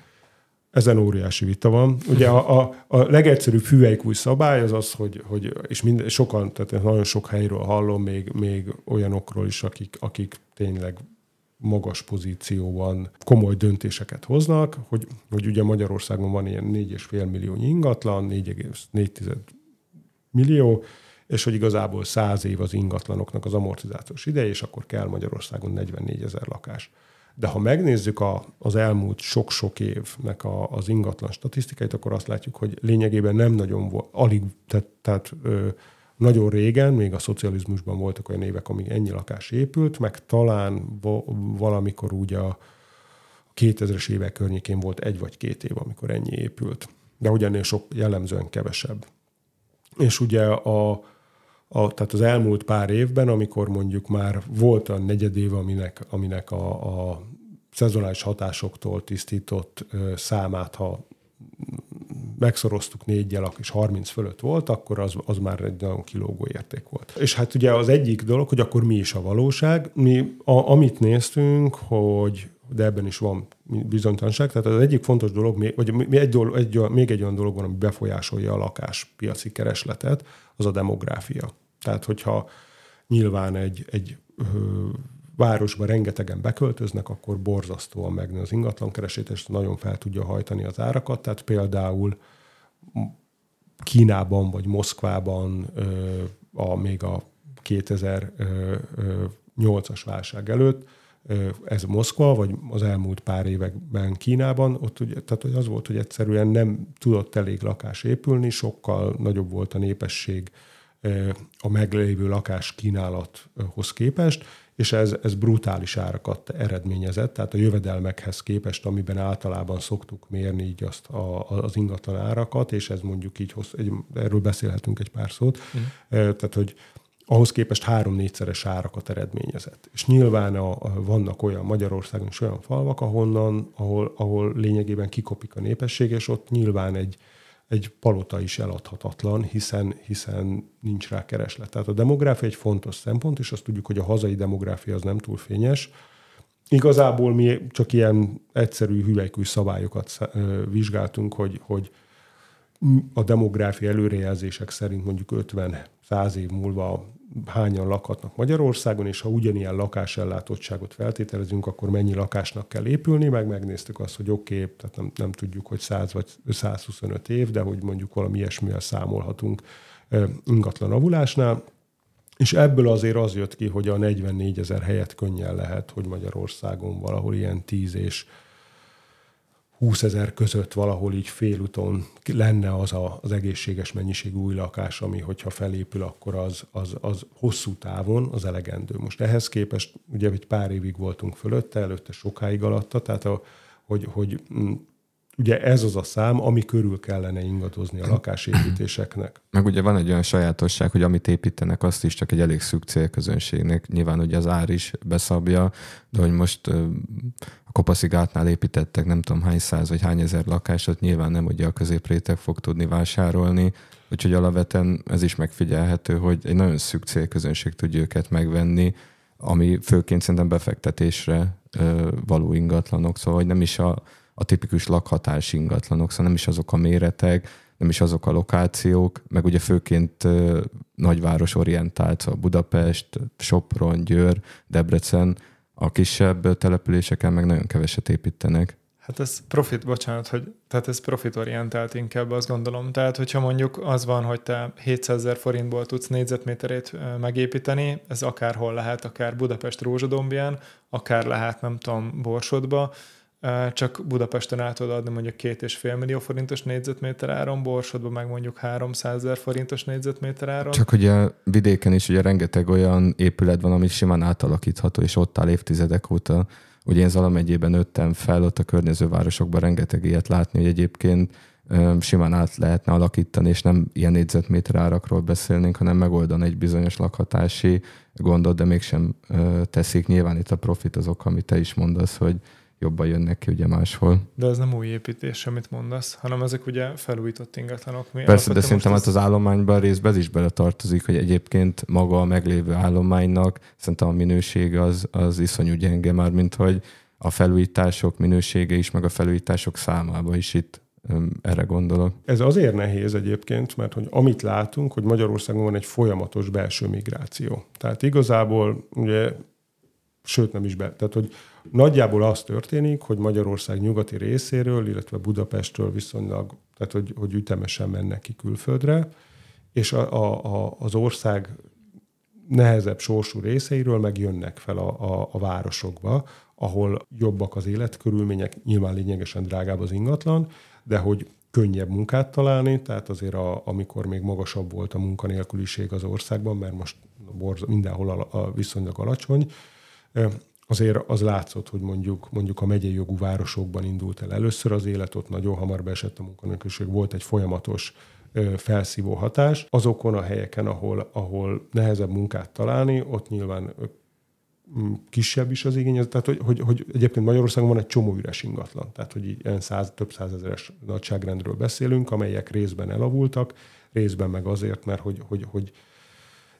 Ezen óriási vita van. Ugye a, a, a legegyszerűbb fűveikúj szabály az az, hogy, hogy és minden, sokan, tehát nagyon sok helyről hallom, még, még olyanokról is, akik, akik tényleg magas pozícióban komoly döntéseket hoznak, hogy, hogy ugye Magyarországon van ilyen 4,5 millió ingatlan, 4,4 millió, és hogy igazából 100 év az ingatlanoknak az amortizációs ideje, és akkor kell Magyarországon 44 ezer lakás. De ha megnézzük a, az elmúlt sok-sok évnek a, az ingatlan statisztikáit, akkor azt látjuk, hogy lényegében nem nagyon volt, alig, tehát, tehát ö, nagyon régen, még a szocializmusban voltak olyan évek, amíg ennyi lakás épült, meg talán valamikor úgy a 2000-es évek környékén volt egy vagy két év, amikor ennyi épült. De ugyanél sok jellemzően kevesebb. És ugye a, a, tehát az elmúlt pár évben, amikor mondjuk már volt a negyed év, aminek, aminek a, a szezonális hatásoktól tisztított ö, számát, ha megszoroztuk négyel, és 30 fölött volt, akkor az, az már egy nagyon kilógó érték volt. És hát ugye az egyik dolog, hogy akkor mi is a valóság. Mi, a, amit néztünk, hogy de ebben is van bizonytalanság. Tehát az egyik fontos dolog, vagy egy dolog, egy, még egy olyan dolog van, ami befolyásolja a lakáspiaci keresletet, az a demográfia. Tehát, hogyha nyilván egy, egy ö, városba rengetegen beköltöznek, akkor borzasztóan megnő az ingatlankeresés, és nagyon fel tudja hajtani az árakat. Tehát például Kínában vagy Moszkvában ö, a, még a 2008-as válság előtt, ez Moszkva, vagy az elmúlt pár években Kínában, ott ugye, tehát hogy az volt, hogy egyszerűen nem tudott elég lakás épülni, sokkal nagyobb volt a népesség a meglévő lakás kínálathoz képest, és ez, ez brutális árakat eredményezett, tehát a jövedelmekhez képest, amiben általában szoktuk mérni így azt a, az ingatlan árakat, és ez mondjuk így, hossz, egy, erről beszélhetünk egy pár szót, mm. tehát hogy ahhoz képest három-négyszeres árakat eredményezett. És nyilván a, vannak olyan Magyarországon is olyan falvak, ahonnan, ahol, ahol lényegében kikopik a népesség, és ott nyilván egy, egy palota is eladhatatlan, hiszen, hiszen nincs rá kereslet. Tehát a demográfia egy fontos szempont, és azt tudjuk, hogy a hazai demográfia az nem túl fényes. Igazából mi csak ilyen egyszerű hüvelykű szabályokat vizsgáltunk, hogy, hogy a demográfia előrejelzések szerint mondjuk 50-100 év múlva hányan lakhatnak Magyarországon, és ha ugyanilyen lakásellátottságot feltételezünk, akkor mennyi lakásnak kell épülni, meg megnéztük azt, hogy oké, okay, tehát nem, nem tudjuk, hogy 100 vagy 125 év, de hogy mondjuk valami ilyesmivel számolhatunk ingatlan avulásnál, és ebből azért az jött ki, hogy a 44 ezer helyet könnyen lehet, hogy Magyarországon valahol ilyen 10 és 20 ezer között valahol így félúton lenne az a, az egészséges mennyiségű új lakás, ami hogyha felépül, akkor az, az, az hosszú távon az elegendő. Most ehhez képest ugye egy pár évig voltunk fölötte, előtte sokáig alatta, tehát a, hogy, hogy mm, ugye ez az a szám, ami körül kellene ingadozni a lakásépítéseknek. Meg ugye van egy olyan sajátosság, hogy amit építenek, azt is csak egy elég szűk célközönségnek. Nyilván ugye az ár is beszabja, de hogy most a Kopaszigátnál építettek nem tudom hány száz vagy hány ezer lakásot, nyilván nem ugye a középréteg fog tudni vásárolni, úgyhogy alapvetően ez is megfigyelhető, hogy egy nagyon szűk célközönség tudja őket megvenni, ami főként szerintem befektetésre való ingatlanok, szóval hogy nem is a a tipikus lakhatás ingatlanok, szóval nem is azok a méretek, nem is azok a lokációk, meg ugye főként nagyváros orientált, szóval Budapest, Sopron, Győr, Debrecen, a kisebb településeken meg nagyon keveset építenek. Hát ez profit, bocsánat, hogy, tehát ez profitorientált inkább, azt gondolom. Tehát, hogyha mondjuk az van, hogy te 700 ezer forintból tudsz négyzetméterét megépíteni, ez akárhol lehet, akár Budapest Rózsadombján, akár lehet, nem tudom, Borsodba, csak Budapesten át tudod adni mondjuk két és fél millió forintos négyzetméter áron, Borsodban meg mondjuk 300 ezer forintos négyzetméter áron. Csak ugye vidéken is ugye rengeteg olyan épület van, ami simán átalakítható, és ott áll évtizedek óta. Ugye én Zala megyében nőttem fel, ott a környező városokban rengeteg ilyet látni, hogy egyébként simán át lehetne alakítani, és nem ilyen négyzetméter árakról beszélnénk, hanem megoldani egy bizonyos lakhatási gondot, de mégsem teszik. Nyilván itt a profit azok, amit te is mondasz, hogy jobban jönnek ki ugye máshol. De ez nem új építés, amit mondasz, hanem ezek ugye felújított ingatlanok. Mi Persze, de szerintem hát az állományban részben ez is beletartozik, hogy egyébként maga a meglévő állománynak szerintem a minőség az, az iszonyú gyenge már, mint hogy a felújítások minősége is, meg a felújítások számába is itt erre gondolok. Ez azért nehéz egyébként, mert hogy amit látunk, hogy Magyarországon van egy folyamatos belső migráció. Tehát igazából ugye, sőt nem is be, tehát hogy Nagyjából az történik, hogy Magyarország nyugati részéről, illetve Budapestről viszonylag, tehát hogy, hogy ütemesen mennek ki külföldre, és a, a, a, az ország nehezebb sorsú részeiről meg jönnek fel a, a, a városokba, ahol jobbak az életkörülmények, nyilván lényegesen drágább az ingatlan, de hogy könnyebb munkát találni, tehát azért a, amikor még magasabb volt a munkanélküliség az országban, mert most mindenhol a, a viszonylag alacsony, azért az látszott, hogy mondjuk, mondjuk a megyei jogú városokban indult el először az élet, ott nagyon hamar beesett a munkanélküliség, volt egy folyamatos felszívó hatás. Azokon a helyeken, ahol, ahol nehezebb munkát találni, ott nyilván kisebb is az igény, tehát hogy, hogy, hogy egyébként Magyarországon van egy csomó üres ingatlan, tehát hogy ilyen száz, több százezeres nagyságrendről beszélünk, amelyek részben elavultak, részben meg azért, mert hogy, hogy, hogy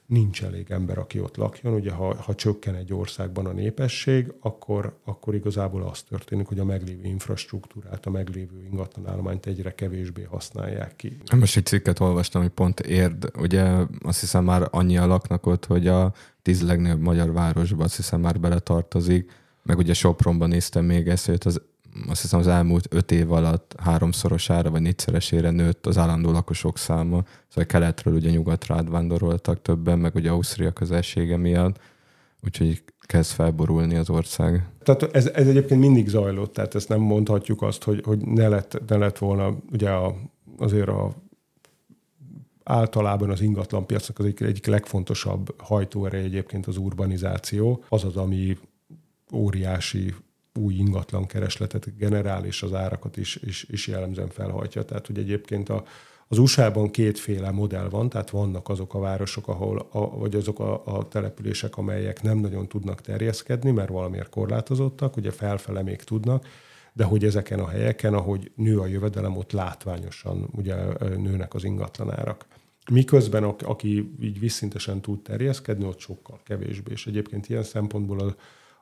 nincs elég ember, aki ott lakjon. Ugye ha, ha csökken egy országban a népesség, akkor, akkor igazából az történik, hogy a meglévő infrastruktúrát, a meglévő ingatlanállományt egyre kevésbé használják ki. Most egy cikket olvastam, hogy pont érd, ugye azt hiszem már annyian laknak ott, hogy a tíz legnagyobb magyar városban azt hiszem már beletartozik, meg ugye Sopronban néztem még ezt, hogy az azt hiszem az elmúlt öt év alatt háromszorosára vagy négyszeresére nőtt az állandó lakosok száma. Szóval keletről ugye nyugatra átvándoroltak többen, meg ugye Ausztria közelsége miatt, úgyhogy kezd felborulni az ország. Tehát ez, ez egyébként mindig zajlott, tehát ezt nem mondhatjuk azt, hogy, hogy ne, lett, ne lett volna ugye a, azért a általában az ingatlanpiacnak az egyik, egyik legfontosabb hajtóereje egyébként az urbanizáció. Az az, ami óriási új ingatlan keresletet generál, és az árakat is, is, is jellemzően felhajtja. Tehát, hogy egyébként a, az USA-ban kétféle modell van, tehát vannak azok a városok, ahol, a, vagy azok a, a települések, amelyek nem nagyon tudnak terjeszkedni, mert valamiért korlátozottak, ugye felfele még tudnak, de hogy ezeken a helyeken, ahogy nő a jövedelem, ott látványosan ugye nőnek az ingatlanárak. Miközben aki így visszintesen tud terjeszkedni, ott sokkal kevésbé. És egyébként ilyen szempontból a,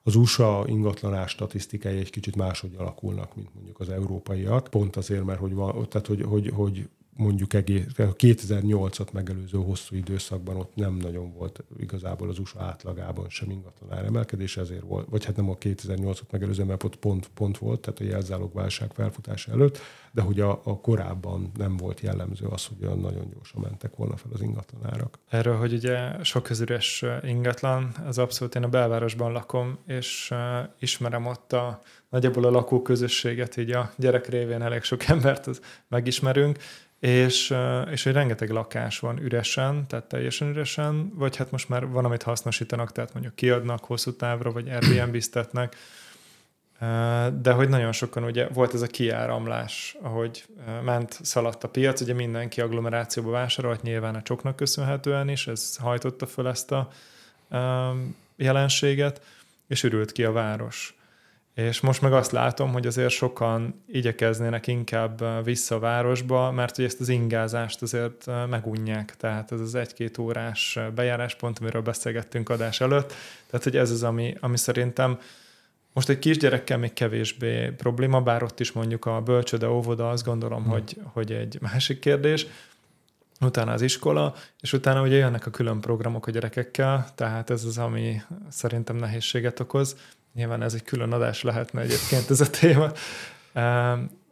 az USA ingatlanás statisztikai egy kicsit máshogy alakulnak, mint mondjuk az európaiak. Pont azért, mert hogy, van, tehát hogy, hogy, hogy mondjuk egész, 2008-at megelőző hosszú időszakban ott nem nagyon volt igazából az USA átlagában sem ingatlan áremelkedés, ezért volt, vagy hát nem a 2008-at megelőző, mert ott pont, pont volt, tehát a jelzálogválság felfutása előtt, de hogy a, a korábban nem volt jellemző az, hogy olyan nagyon gyorsan mentek volna fel az ingatlan árak. Erről, hogy ugye sok közüres ingatlan, az abszolút én a belvárosban lakom, és ismerem ott a nagyjából a lakóközösséget, így a gyerek révén elég sok embert megismerünk, és, és hogy rengeteg lakás van üresen, tehát teljesen üresen, vagy hát most már van, amit hasznosítanak, tehát mondjuk kiadnak hosszú távra, vagy Airbnb-ztetnek, de hogy nagyon sokan ugye volt ez a kiáramlás, ahogy ment, szaladt a piac, ugye mindenki agglomerációba vásárolt, nyilván a csoknak köszönhetően is, ez hajtotta föl ezt a jelenséget, és ürült ki a város. És most meg azt látom, hogy azért sokan igyekeznének inkább vissza a városba, mert hogy ezt az ingázást azért megunják. Tehát ez az egy-két órás bejáráspont, amiről beszélgettünk adás előtt. Tehát, hogy ez az, ami, ami szerintem most egy kisgyerekkel még kevésbé probléma, bár ott is mondjuk a bölcsöde, óvoda, azt gondolom, hmm. hogy, hogy egy másik kérdés, utána az iskola, és utána ugye jönnek a külön programok a gyerekekkel, tehát ez az, ami szerintem nehézséget okoz. Nyilván ez egy külön adás lehetne egyébként ez a téma.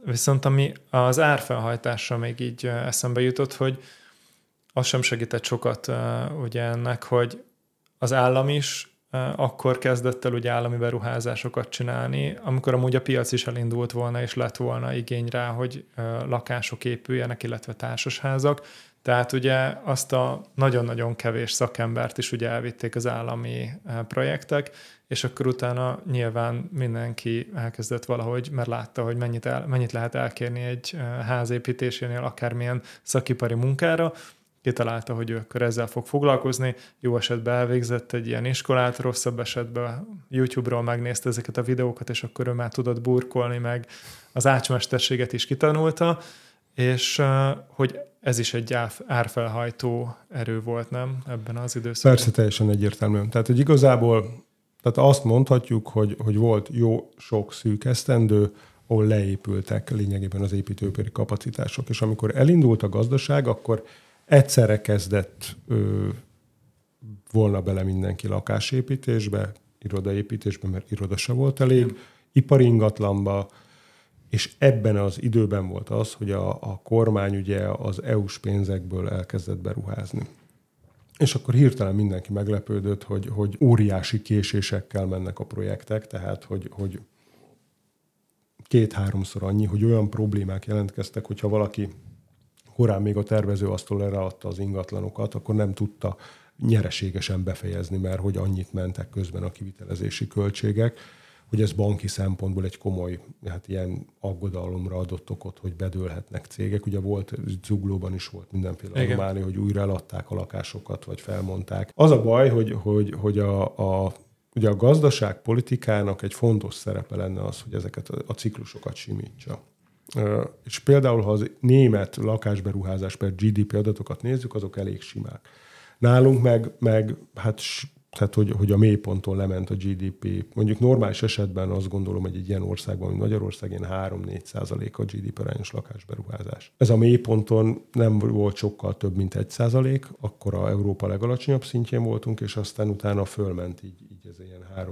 Viszont ami az árfelhajtásra még így eszembe jutott, hogy az sem segített sokat ugye ennek, hogy az állam is akkor kezdett el ugye állami beruházásokat csinálni, amikor amúgy a piac is elindult volna, és lett volna igény rá, hogy lakások épüljenek, illetve társasházak. Tehát ugye azt a nagyon-nagyon kevés szakembert is ugye elvitték az állami projektek, és akkor utána nyilván mindenki elkezdett valahogy, mert látta, hogy mennyit, el, mennyit lehet elkérni egy házépítésénél, akármilyen szakipari munkára, kitalálta, hogy ő akkor ezzel fog foglalkozni, jó esetben elvégzett egy ilyen iskolát, rosszabb esetben YouTube-ról megnézte ezeket a videókat, és akkor ő már tudott burkolni, meg az ácsmesterséget is kitanulta, és hogy ez is egy árfelhajtó erő volt, nem? Ebben az időszakban. Persze, teljesen egyértelműen. Tehát, hogy igazából tehát azt mondhatjuk, hogy, hogy volt jó sok szűk esztendő, ahol leépültek lényegében az építőipari kapacitások, és amikor elindult a gazdaság, akkor egyszerre kezdett ö, volna bele mindenki lakásépítésbe, irodaépítésbe, mert iroda se volt elég, ipari ingatlanba, és ebben az időben volt az, hogy a, a kormány ugye az EU-s pénzekből elkezdett beruházni. És akkor hirtelen mindenki meglepődött, hogy, hogy óriási késésekkel mennek a projektek, tehát hogy, hogy két-háromszor annyi, hogy olyan problémák jelentkeztek, hogyha valaki korán még a tervezőasztal erre adta az ingatlanokat, akkor nem tudta nyereségesen befejezni, mert hogy annyit mentek közben a kivitelezési költségek hogy ez banki szempontból egy komoly, hát ilyen aggodalomra adott okot, hogy bedőlhetnek cégek. Ugye volt, Zuglóban is volt mindenféle anomália, hogy újra eladták a lakásokat, vagy felmondták. Az a baj, hogy, hogy, hogy a, a Ugye a gazdaságpolitikának egy fontos szerepe lenne az, hogy ezeket a, ciklusokat simítsa. És például, ha az német lakásberuházás per GDP adatokat nézzük, azok elég simák. Nálunk meg, meg hát tehát hogy, hogy a mélyponton lement a GDP. Mondjuk normális esetben azt gondolom, hogy egy ilyen országban, mint Magyarország, ilyen 3-4 százalék a GDP arányos lakásberuházás. Ez a mélyponton nem volt sokkal több, mint 1 százalék, akkor a Európa legalacsonyabb szintjén voltunk, és aztán utána fölment így, így ez ilyen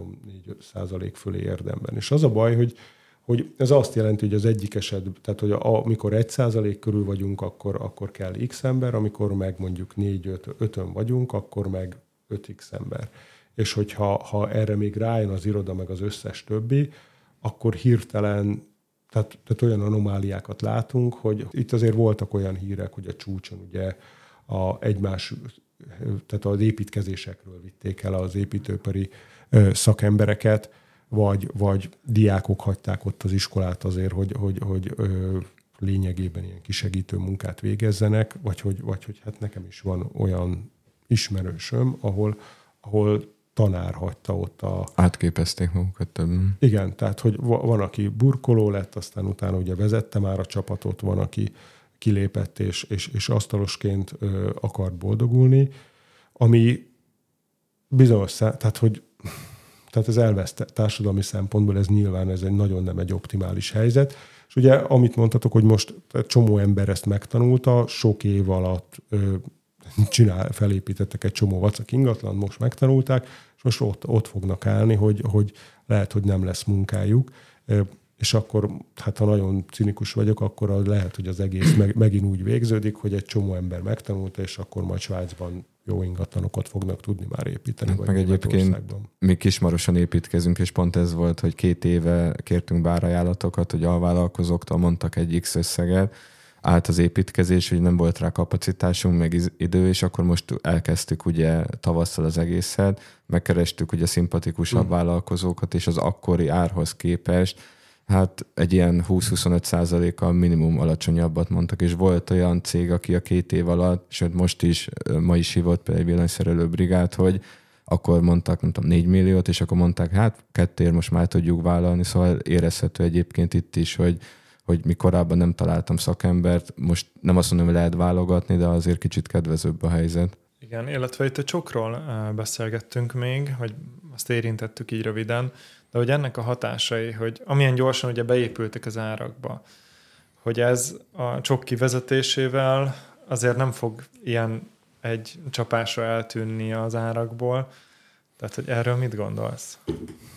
3-4 százalék fölé érdemben. És az a baj, hogy hogy ez azt jelenti, hogy az egyik eset, tehát hogy a, amikor egy százalék körül vagyunk, akkor, akkor kell x ember, amikor meg mondjuk 4-5-ön vagyunk, akkor meg 5x ember. És hogyha ha erre még rájön az iroda, meg az összes többi, akkor hirtelen, tehát, tehát olyan anomáliákat látunk, hogy itt azért voltak olyan hírek, hogy a csúcson ugye a egymás, tehát az építkezésekről vitték el az építőpari szakembereket, vagy, vagy diákok hagyták ott az iskolát azért, hogy, hogy, hogy ö, lényegében ilyen kisegítő munkát végezzenek, vagy hogy, vagy hogy hát nekem is van olyan ismerősöm, ahol, ahol tanár hagyta ott a... Átképezték magukat több. Igen, tehát hogy van, aki burkoló lett, aztán utána ugye vezette már a csapatot, van, aki kilépett és, és, és asztalosként ö, akart boldogulni, ami bizonyos, tehát hogy tehát ez elveszte társadalmi szempontból, ez nyilván ez egy nagyon nem egy optimális helyzet. És ugye, amit mondtatok, hogy most csomó ember ezt megtanulta, sok év alatt ö, csinál, felépítettek egy csomó vacak ingatlan, most megtanulták, és most ott, ott fognak állni, hogy, hogy lehet, hogy nem lesz munkájuk és akkor, hát ha nagyon cinikus vagyok, akkor az lehet, hogy az egész meg, megint úgy végződik, hogy egy csomó ember megtanulta, és akkor majd Svájcban jó ingatlanokat fognak tudni már építeni. Hát meg egyébként mi kismarosan építkezünk, és pont ez volt, hogy két éve kértünk bárajánlatokat, hogy alvállalkozóktól mondtak egy X összeget, állt az építkezés, hogy nem volt rá kapacitásunk, meg idő, és akkor most elkezdtük ugye tavasszal az egészet, megkerestük ugye szimpatikusabb mm. vállalkozókat, és az akkori árhoz képest hát egy ilyen 20-25 százalékkal minimum alacsonyabbat mondtak, és volt olyan cég, aki a két év alatt, sőt most is, ma is hívott például egy villanyszerelő brigát, hogy akkor mondtak, nem tudom, 4 milliót, és akkor mondták, hát kettőért most már tudjuk vállalni, szóval érezhető egyébként itt is, hogy, hogy mi korábban nem találtam szakembert, most nem azt mondom, hogy lehet válogatni, de azért kicsit kedvezőbb a helyzet. Igen, illetve itt a csokról beszélgettünk még, hogy azt érintettük így röviden, de hogy ennek a hatásai, hogy amilyen gyorsan ugye beépültek az árakba, hogy ez a csok kivezetésével azért nem fog ilyen egy csapásra eltűnni az árakból. Tehát, hogy erről mit gondolsz?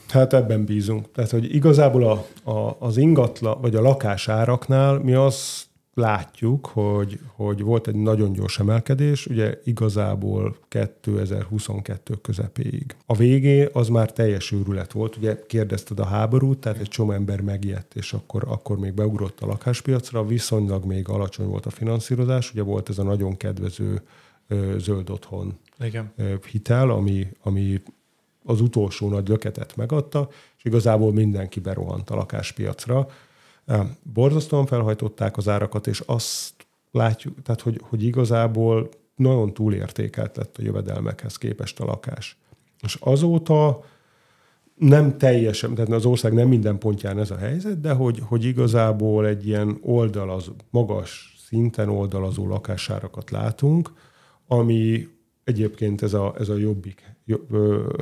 Hát ebben bízunk. Tehát, hogy igazából a, a, az ingatla, vagy a lakásáraknál mi azt látjuk, hogy, hogy volt egy nagyon gyors emelkedés, ugye igazából 2022 közepéig. A végé az már teljes őrület volt, ugye kérdezted a háborút, tehát egy csomó ember megijedt, és akkor, akkor még beugrott a lakáspiacra, viszonylag még alacsony volt a finanszírozás, ugye volt ez a nagyon kedvező ö, zöld otthon Igen. Hitel, ami, ami az utolsó nagy löketet megadta, és igazából mindenki berohant a lakáspiacra Borzasztóan felhajtották az árakat, és azt látjuk, tehát hogy, hogy igazából nagyon túlértékelt lett a jövedelmekhez képest a lakás. És azóta nem teljesen, tehát az ország nem minden pontján ez a helyzet, de hogy, hogy igazából egy ilyen oldalaz, magas szinten oldalazó lakásárakat látunk, ami egyébként ez a, ez a jobbik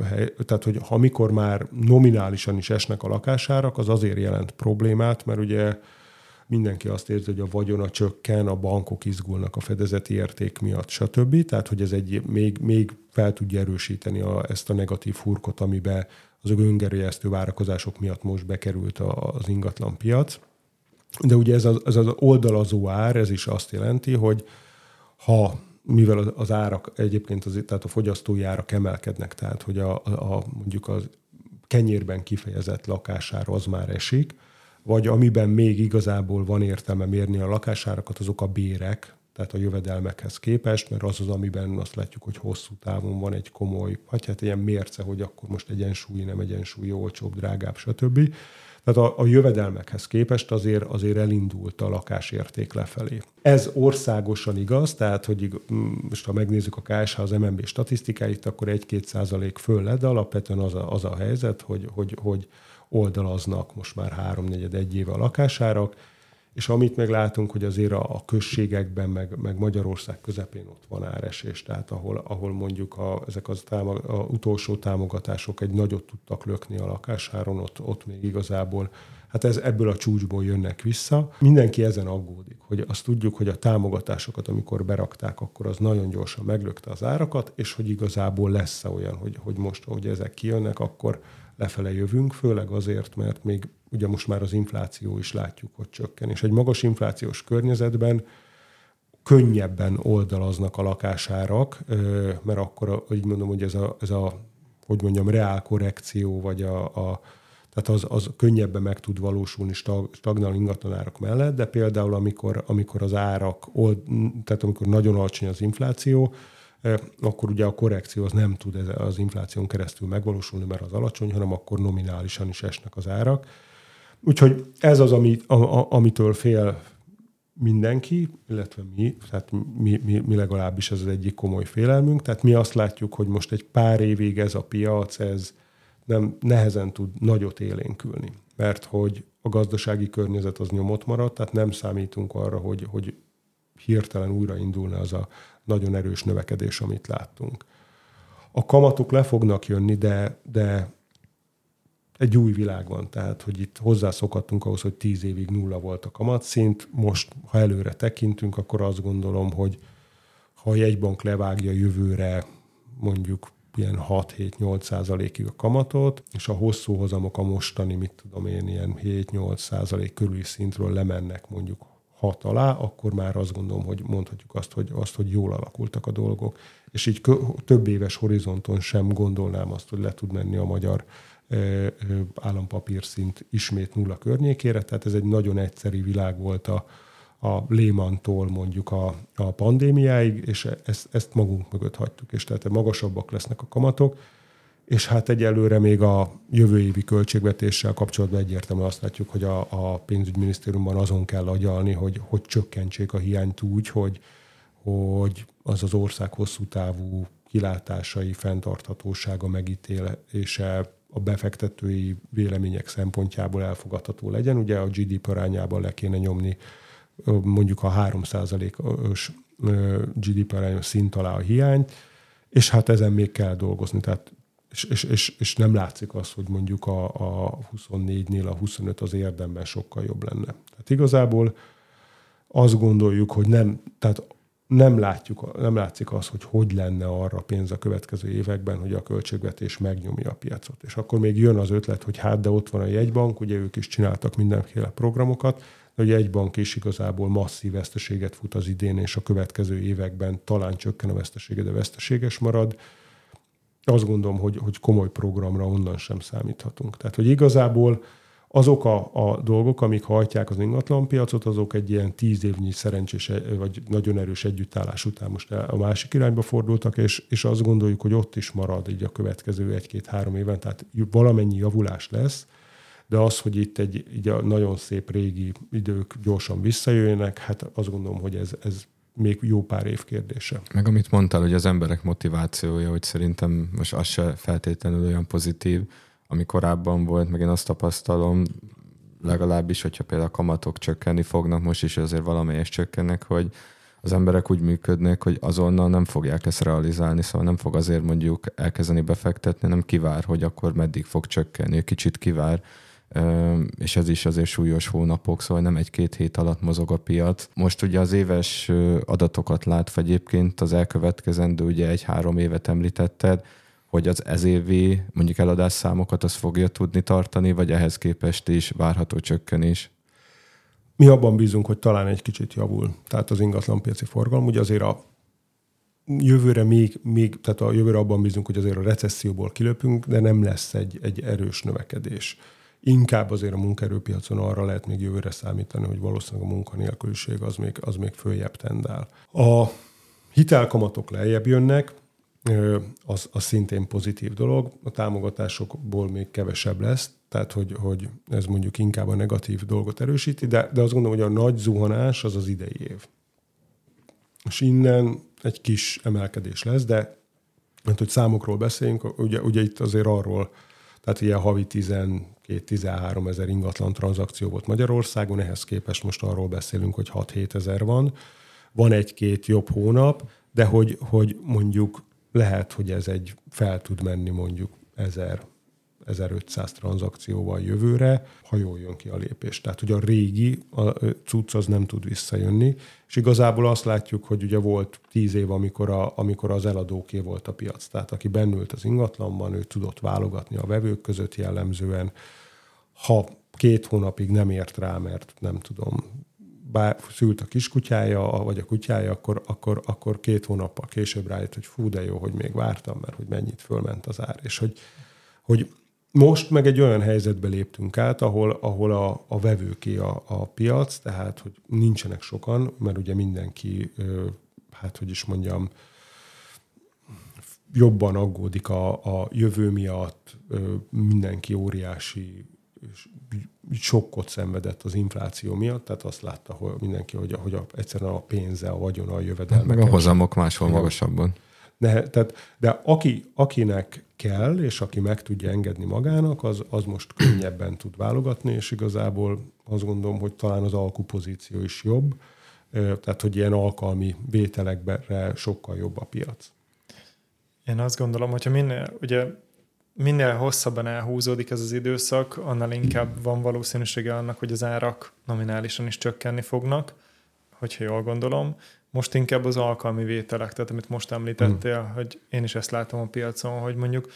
hely, tehát hogy ha mikor már nominálisan is esnek a lakásárak, az azért jelent problémát, mert ugye mindenki azt érzi, hogy a vagyona csökken, a bankok izgulnak a fedezeti érték miatt, stb. Tehát, hogy ez egy még, még fel tudja erősíteni a, ezt a negatív hurkot, amiben az öngerjesztő várakozások miatt most bekerült a, az ingatlan piac. De ugye ez az, ez az oldalazó ár, ez is azt jelenti, hogy ha mivel az árak egyébként, az, tehát a fogyasztói árak emelkednek, tehát hogy a, a, mondjuk a kenyérben kifejezett lakására az már esik, vagy amiben még igazából van értelme mérni a lakásárakat, azok a bérek, tehát a jövedelmekhez képest, mert az az, amiben azt látjuk, hogy hosszú távon van egy komoly, vagy hát ilyen mérce, hogy akkor most egyensúly, nem egyensúly, olcsóbb, drágább, stb. Tehát a, a jövedelmekhez képest azért, azért elindult a lakásérték lefelé. Ez országosan igaz, tehát hogy most ha megnézzük a KSH az MNB statisztikáit, akkor 1-2 százalék föl lett, de alapvetően az a, az a helyzet, hogy, hogy, hogy oldalaznak most már háromnegyed egy éve a lakásárak, és amit meg látunk, hogy azért a, a községekben, meg, meg Magyarország közepén ott van áresés, tehát ahol, ahol mondjuk a, ezek az támog, a utolsó támogatások egy nagyot tudtak lökni a lakásáron, ott, ott még igazából hát ez ebből a csúcsból jönnek vissza. Mindenki ezen aggódik, hogy azt tudjuk, hogy a támogatásokat, amikor berakták, akkor az nagyon gyorsan meglökte az árakat, és hogy igazából lesz olyan, hogy, hogy most, hogy ezek kijönnek, akkor lefele jövünk, főleg azért, mert még ugye most már az infláció is látjuk, hogy csökken, és egy magas inflációs környezetben könnyebben oldalaznak a lakásárak, mert akkor, hogy mondom, hogy ez a, ez a hogy mondjam, reál korrekció, vagy a, a tehát az, az könnyebben meg tud valósulni stagnál ingatlanárak mellett, de például amikor, amikor az árak, tehát amikor nagyon alacsony az infláció, akkor ugye a korrekció az nem tud az infláción keresztül megvalósulni, mert az alacsony, hanem akkor nominálisan is esnek az árak. Úgyhogy ez az, ami, a, a, amitől fél mindenki, illetve mi, tehát mi, mi, mi legalábbis ez az egyik komoly félelmünk. Tehát mi azt látjuk, hogy most egy pár évig ez a piac, ez nem nehezen tud nagyot élénkülni, mert hogy a gazdasági környezet az nyomot maradt, tehát nem számítunk arra, hogy, hogy hirtelen újraindulna az a nagyon erős növekedés, amit láttunk. A kamatok le fognak jönni, de, de egy új világ van, tehát hogy itt hozzászokhattunk ahhoz, hogy tíz évig nulla volt a kamatszint, most ha előre tekintünk, akkor azt gondolom, hogy ha egy bank levágja jövőre mondjuk ilyen 6-7-8 százalékig a kamatot, és a hosszú hozamok a mostani, mit tudom én, ilyen 7-8 százalék körüli szintről lemennek mondjuk 6 alá, akkor már azt gondolom, hogy mondhatjuk azt, hogy, azt, hogy jól alakultak a dolgok. És így több éves horizonton sem gondolnám azt, hogy le tud menni a magyar állampapír szint ismét nulla környékére, tehát ez egy nagyon egyszerű világ volt a, a Lehman-tól mondjuk a, a pandémiáig, és ezt, ezt magunk mögött hagytuk, és tehát magasabbak lesznek a kamatok, és hát egyelőre még a jövő évi költségvetéssel kapcsolatban egyértelműen azt látjuk, hogy a, a pénzügyminisztériumban azon kell agyalni, hogy, hogy csökkentsék a hiányt úgy, hogy, hogy az az ország hosszú távú kilátásai, fenntarthatósága, megítélése a befektetői vélemények szempontjából elfogadható legyen. Ugye a GDP arányában le kéne nyomni mondjuk a 3%-os GDP arányos szint alá a hiányt, és hát ezen még kell dolgozni. Tehát és, és, és, és nem látszik az, hogy mondjuk a, a 24-nél a 25 az érdemben sokkal jobb lenne. Tehát igazából azt gondoljuk, hogy nem, tehát nem, látjuk, nem látszik az, hogy hogy lenne arra pénz a következő években, hogy a költségvetés megnyomja a piacot. És akkor még jön az ötlet, hogy hát, de ott van a jegybank, ugye ők is csináltak mindenféle programokat, de ugye egy bank is igazából masszív veszteséget fut az idén, és a következő években talán csökken a vesztesége, de veszteséges marad. Azt gondolom, hogy, hogy komoly programra onnan sem számíthatunk. Tehát, hogy igazából azok a, a dolgok, amik hajtják az ingatlanpiacot, azok egy ilyen tíz évnyi szerencsés, vagy nagyon erős együttállás után most a másik irányba fordultak, és, és azt gondoljuk, hogy ott is marad így a következő egy-két-három éven, tehát valamennyi javulás lesz, de az, hogy itt egy így a nagyon szép régi idők gyorsan visszajöjjenek, hát azt gondolom, hogy ez, ez még jó pár év kérdése. Meg amit mondtál, hogy az emberek motivációja, hogy szerintem most az se feltétlenül olyan pozitív, ami korábban volt, meg én azt tapasztalom, legalábbis, hogyha például a kamatok csökkenni fognak, most is azért valamelyes csökkennek, hogy az emberek úgy működnek, hogy azonnal nem fogják ezt realizálni, szóval nem fog azért mondjuk elkezdeni befektetni, nem kivár, hogy akkor meddig fog csökkenni, kicsit kivár, és ez is azért súlyos hónapok, szóval nem egy-két hét alatt mozog a piac. Most ugye az éves adatokat látva egyébként az elkövetkezendő, ugye egy-három évet említetted, hogy az ezévi mondjuk eladás számokat az fogja tudni tartani, vagy ehhez képest is várható csökkenés? Mi abban bízunk, hogy talán egy kicsit javul. Tehát az ingatlanpiaci forgalom, ugye azért a jövőre még, még, tehát a jövőre abban bízunk, hogy azért a recesszióból kilöpünk, de nem lesz egy, egy erős növekedés. Inkább azért a munkaerőpiacon arra lehet még jövőre számítani, hogy valószínűleg a munkanélküliség az még, az még följebb tendál. A hitelkamatok lejjebb jönnek, az, az szintén pozitív dolog. A támogatásokból még kevesebb lesz, tehát hogy, hogy ez mondjuk inkább a negatív dolgot erősíti, de, de azt gondolom, hogy a nagy zuhanás az az idei év. És innen egy kis emelkedés lesz, de mert hogy számokról beszéljünk, ugye, ugye itt azért arról, tehát ilyen havi 12-13 ezer ingatlan tranzakció volt Magyarországon, ehhez képest most arról beszélünk, hogy 6-7 ezer van. Van egy-két jobb hónap, de hogy, hogy mondjuk lehet, hogy ez egy fel tud menni mondjuk 1000 1500 tranzakcióval jövőre, ha jól jön ki a lépés. Tehát, hogy a régi a cucc az nem tud visszajönni, és igazából azt látjuk, hogy ugye volt tíz év, amikor, a, amikor az eladóké volt a piac. Tehát aki bennült az ingatlanban, ő tudott válogatni a vevők között jellemzően. Ha két hónapig nem ért rá, mert nem tudom, bár szült a kiskutyája, vagy a kutyája, akkor, akkor, akkor két hónappal később rájött, hogy fú, de jó, hogy még vártam, mert hogy mennyit fölment az ár, és hogy, hogy most meg egy olyan helyzetbe léptünk át, ahol, ahol a, a vevőké a, a piac, tehát hogy nincsenek sokan, mert ugye mindenki, hát hogy is mondjam, jobban aggódik a, a jövő miatt, mindenki óriási sokkot szenvedett az infláció miatt, tehát azt látta hogy mindenki, hogy, hogy a, egyszerűen a pénze, a vagyona, a jövedelme. Hát meg a hozamok máshol magasabban. De, tehát, de aki, akinek kell, és aki meg tudja engedni magának, az, az most könnyebben tud válogatni, és igazából azt gondolom, hogy talán az alkupozíció is jobb, tehát hogy ilyen alkalmi vételekre sokkal jobb a piac. Én azt gondolom, hogyha minél, ugye minél hosszabban elhúzódik ez az időszak, annál inkább van valószínűsége annak, hogy az árak nominálisan is csökkenni fognak, hogyha jól gondolom. Most inkább az alkalmi vételek, tehát amit most említettél, hmm. hogy én is ezt látom a piacon, hogy mondjuk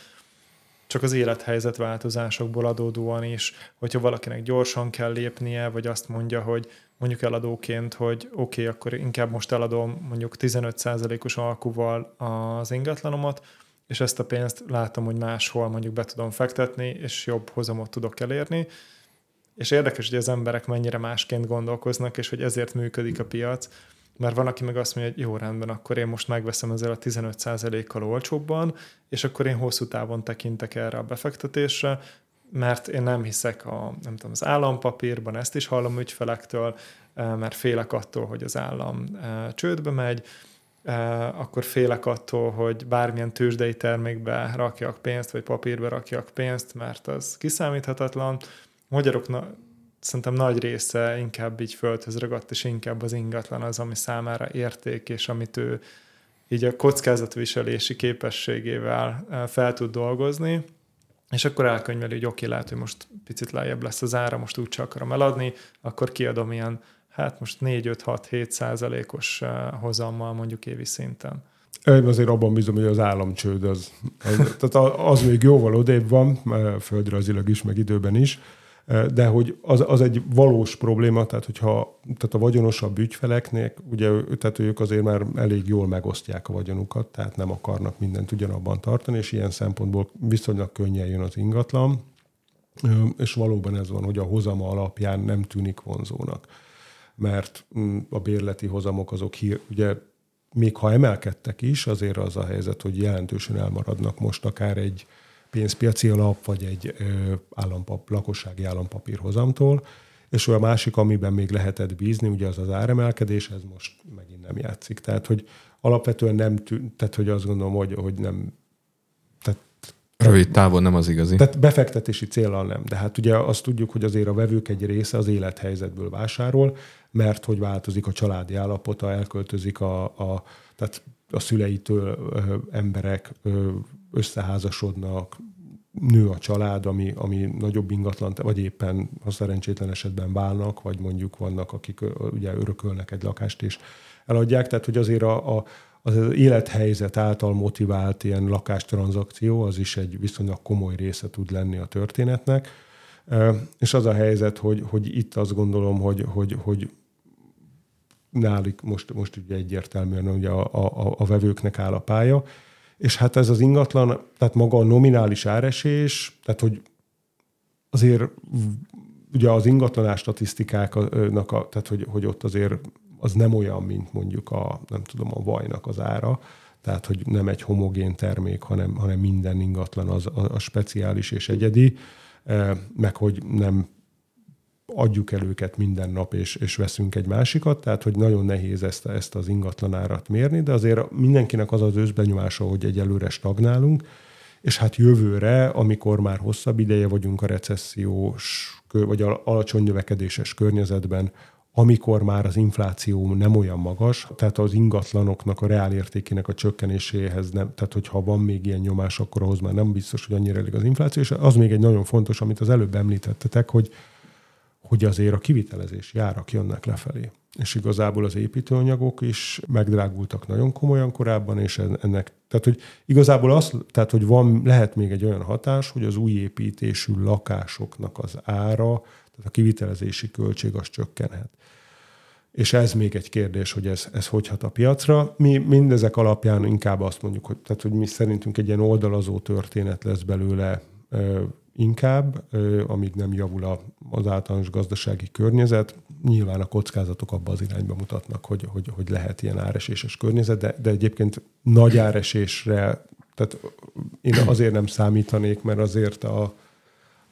csak az élethelyzet változásokból adódóan is, hogyha valakinek gyorsan kell lépnie, vagy azt mondja, hogy mondjuk eladóként, hogy oké, okay, akkor inkább most eladom mondjuk 15%-os alkuval az ingatlanomat, és ezt a pénzt látom, hogy máshol mondjuk be tudom fektetni, és jobb hozamot tudok elérni. És érdekes, hogy az emberek mennyire másként gondolkoznak, és hogy ezért működik a piac, mert van, aki meg azt mondja, hogy jó rendben, akkor én most megveszem ezzel a 15%-kal olcsóbban, és akkor én hosszú távon tekintek erre a befektetésre, mert én nem hiszek a, nem tudom, az állampapírban, ezt is hallom ügyfelektől, eh, mert félek attól, hogy az állam eh, csődbe megy, akkor félek attól, hogy bármilyen tőzsdei termékbe rakjak pénzt, vagy papírbe rakjak pénzt, mert az kiszámíthatatlan. Magyarok szerintem nagy része inkább így földhöz ragadt, és inkább az ingatlan az, ami számára érték, és amit ő így a kockázatviselési képességével fel tud dolgozni, és akkor elkönyveli, hogy oké, lehet, hogy most picit lejjebb lesz az ára, most úgy csak akarom eladni, akkor kiadom ilyen, hát most 4-5-6-7 százalékos hozammal mondjuk évi szinten. Én azért abban bízom, hogy az államcsőd az, az, tehát az még jóval odébb van, földrajzilag is, meg időben is, de hogy az, az egy valós probléma, tehát hogyha tehát a vagyonosabb ügyfeleknek, ugye tehát ők azért már elég jól megosztják a vagyonukat, tehát nem akarnak mindent ugyanabban tartani, és ilyen szempontból viszonylag könnyen jön az ingatlan, és valóban ez van, hogy a hozama alapján nem tűnik vonzónak. Mert mm, a bérleti hozamok azok hír, ugye még ha emelkedtek is, azért az a helyzet, hogy jelentősen elmaradnak most akár egy pénzpiaci alap, vagy egy állampap, lakossági állampapír hozamtól, és a másik, amiben még lehetett bízni, ugye az az áremelkedés, ez most megint nem játszik. Tehát, hogy alapvetően nem tűnt, tehát, hogy azt gondolom, hogy, hogy nem, Rövid távon nem az igazi. Tehát befektetési célral nem. De hát ugye azt tudjuk, hogy azért a vevők egy része az élethelyzetből vásárol, mert hogy változik a családi állapota, elköltözik a, a tehát a szüleitől ö, emberek ö, összeházasodnak, nő a család, ami, ami nagyobb ingatlan, vagy éppen a szerencsétlen esetben válnak, vagy mondjuk vannak, akik ugye örökölnek egy lakást és eladják, tehát hogy azért a, a, az élethelyzet által motivált ilyen lakástranzakció, az is egy viszonylag komoly része tud lenni a történetnek. És az a helyzet, hogy, hogy itt azt gondolom, hogy, hogy, hogy náluk most, most ugye egyértelműen ugye a, a, a vevőknek áll a pálya, és hát ez az ingatlan, tehát maga a nominális áresés, tehát hogy azért ugye az ingatlanás statisztikáknak, a, tehát hogy, hogy ott azért az nem olyan, mint mondjuk a, nem tudom, a vajnak az ára, tehát hogy nem egy homogén termék, hanem, hanem minden ingatlan az a, a speciális és egyedi, eh, meg hogy nem adjuk el őket minden nap, és, és veszünk egy másikat, tehát hogy nagyon nehéz ezt, ezt az ingatlanárat mérni, de azért mindenkinek az az őszbenyomása, hogy egyelőre stagnálunk, és hát jövőre, amikor már hosszabb ideje vagyunk a recessziós, vagy alacsony növekedéses környezetben, amikor már az infláció nem olyan magas, tehát az ingatlanoknak a reálértékének a csökkenéséhez nem, tehát hogyha van még ilyen nyomás, akkor ahhoz már nem biztos, hogy annyira elég az infláció, és az még egy nagyon fontos, amit az előbb említettetek, hogy hogy azért a kivitelezési árak jönnek lefelé. És igazából az építőanyagok is megdrágultak nagyon komolyan korábban, és ennek, tehát hogy igazából az, tehát hogy van, lehet még egy olyan hatás, hogy az új építésű lakásoknak az ára, tehát a kivitelezési költség az csökkenhet. És ez még egy kérdés, hogy ez, ez hogy hat a piacra. Mi mindezek alapján inkább azt mondjuk, hogy, tehát, hogy mi szerintünk egy ilyen oldalazó történet lesz belőle inkább, amíg nem javul az általános gazdasági környezet. Nyilván a kockázatok abba az irányba mutatnak, hogy, hogy, hogy lehet ilyen áreséses környezet, de, de egyébként nagy áresésre, tehát én azért nem számítanék, mert azért a,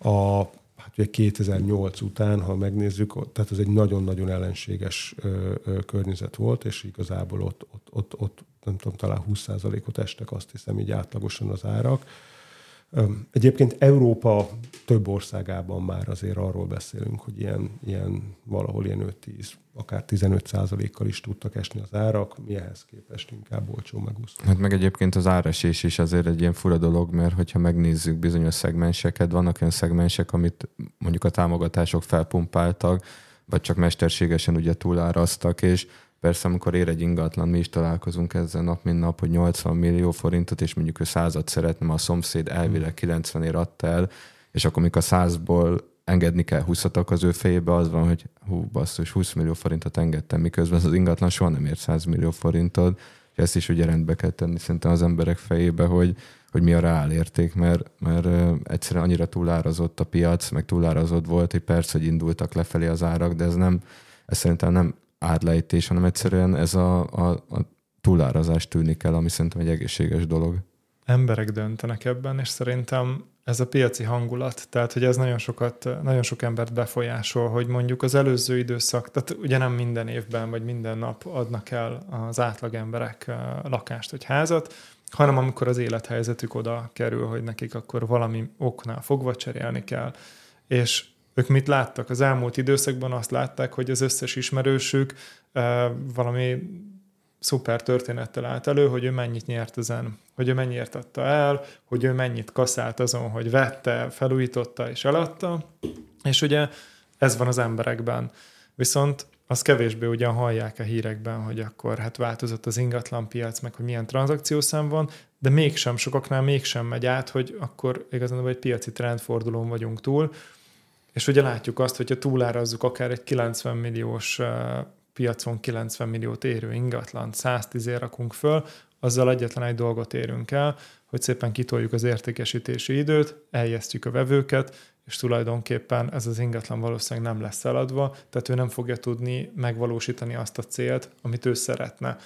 a hát ugye 2008 után, ha megnézzük, tehát ez egy nagyon-nagyon ellenséges ö, ö, környezet volt, és igazából ott, ott, ott, ott nem tudom, talán 20%-ot estek, azt hiszem, így átlagosan az árak Egyébként Európa több országában már azért arról beszélünk, hogy ilyen, ilyen valahol ilyen 5-10, akár 15 százalékkal is tudtak esni az árak, mi ehhez képest inkább olcsó megúszó. Hát meg egyébként az áresés is azért egy ilyen fura dolog, mert hogyha megnézzük bizonyos szegmenseket, vannak olyan szegmensek, amit mondjuk a támogatások felpumpáltak, vagy csak mesterségesen ugye túláraztak, és Persze, amikor ér egy ingatlan, mi is találkozunk ezzel nap, mint nap, hogy 80 millió forintot, és mondjuk ő százat szeretne, a szomszéd elvileg 90 ér adta el, és akkor mikor a százból engedni kell 20 az ő fejébe, az van, hogy hú, basszus, 20 millió forintot engedtem, miközben az ingatlan soha nem ér 100 millió forintot, és ezt is ugye rendbe kell tenni szerintem az emberek fejébe, hogy, hogy mi a reál érték, mert, mert egyszerűen annyira túlárazott a piac, meg túlárazott volt, hogy persze, hogy indultak lefelé az árak, de ez nem, ez szerintem nem árlejtés, hanem egyszerűen ez a, a, a túlárazás tűnik el, ami szerintem egy egészséges dolog. Emberek döntenek ebben, és szerintem ez a piaci hangulat, tehát hogy ez nagyon sokat, nagyon sok embert befolyásol, hogy mondjuk az előző időszak, tehát ugye nem minden évben vagy minden nap adnak el az átlag emberek lakást vagy házat, hanem amikor az élethelyzetük oda kerül, hogy nekik akkor valami oknál fogva cserélni kell. És ők mit láttak? Az elmúlt időszakban azt látták, hogy az összes ismerősük valami szuper történettel állt elő, hogy ő mennyit nyert ezen, hogy ő mennyiért adta el, hogy ő mennyit kaszált azon, hogy vette, felújította és eladta, és ugye ez van az emberekben. Viszont az kevésbé ugyan hallják a hírekben, hogy akkor hát változott az ingatlan piac, meg hogy milyen tranzakciószám van, de mégsem, sokaknál mégsem megy át, hogy akkor igazán egy piaci trendfordulón vagyunk túl, és ugye látjuk azt, hogyha túlárazzuk akár egy 90 milliós piacon 90 milliót érő ingatlan, 110 ér rakunk föl, azzal egyetlen egy dolgot érünk el, hogy szépen kitoljuk az értékesítési időt, eljesztjük a vevőket, és tulajdonképpen ez az ingatlan valószínűleg nem lesz eladva, tehát ő nem fogja tudni megvalósítani azt a célt, amit ő szeretne.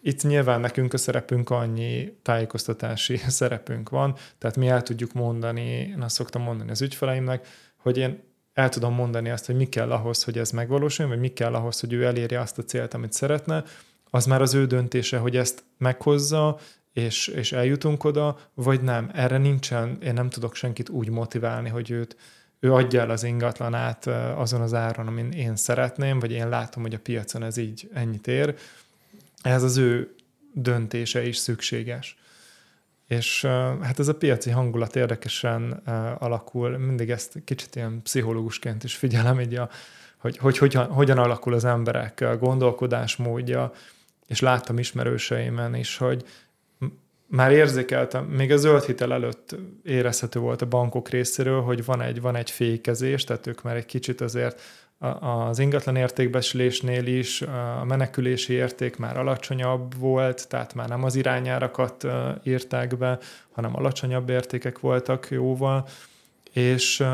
Itt nyilván nekünk a szerepünk annyi tájékoztatási szerepünk van, tehát mi el tudjuk mondani, én azt szoktam mondani az ügyfeleimnek, hogy én el tudom mondani azt, hogy mi kell ahhoz, hogy ez megvalósuljon, vagy mi kell ahhoz, hogy ő elérje azt a célt, amit szeretne, az már az ő döntése, hogy ezt meghozza, és, és eljutunk oda, vagy nem. Erre nincsen, én nem tudok senkit úgy motiválni, hogy őt, ő adja el az ingatlanát azon az áron, amin én szeretném, vagy én látom, hogy a piacon ez így ennyit ér. Ez az ő döntése is szükséges. És hát ez a piaci hangulat érdekesen alakul, mindig ezt kicsit ilyen pszichológusként is figyelem, így a, hogy, hogy hogyan, hogyan alakul az emberek gondolkodásmódja, és láttam ismerőseimen is, hogy már érzékeltem, még a zöld hitel előtt érezhető volt a bankok részéről, hogy van egy, van egy fékezés, tehát ők már egy kicsit azért az ingatlan értékbeslésnél is a menekülési érték már alacsonyabb volt, tehát már nem az irányárakat írták be, hanem alacsonyabb értékek voltak jóval, és,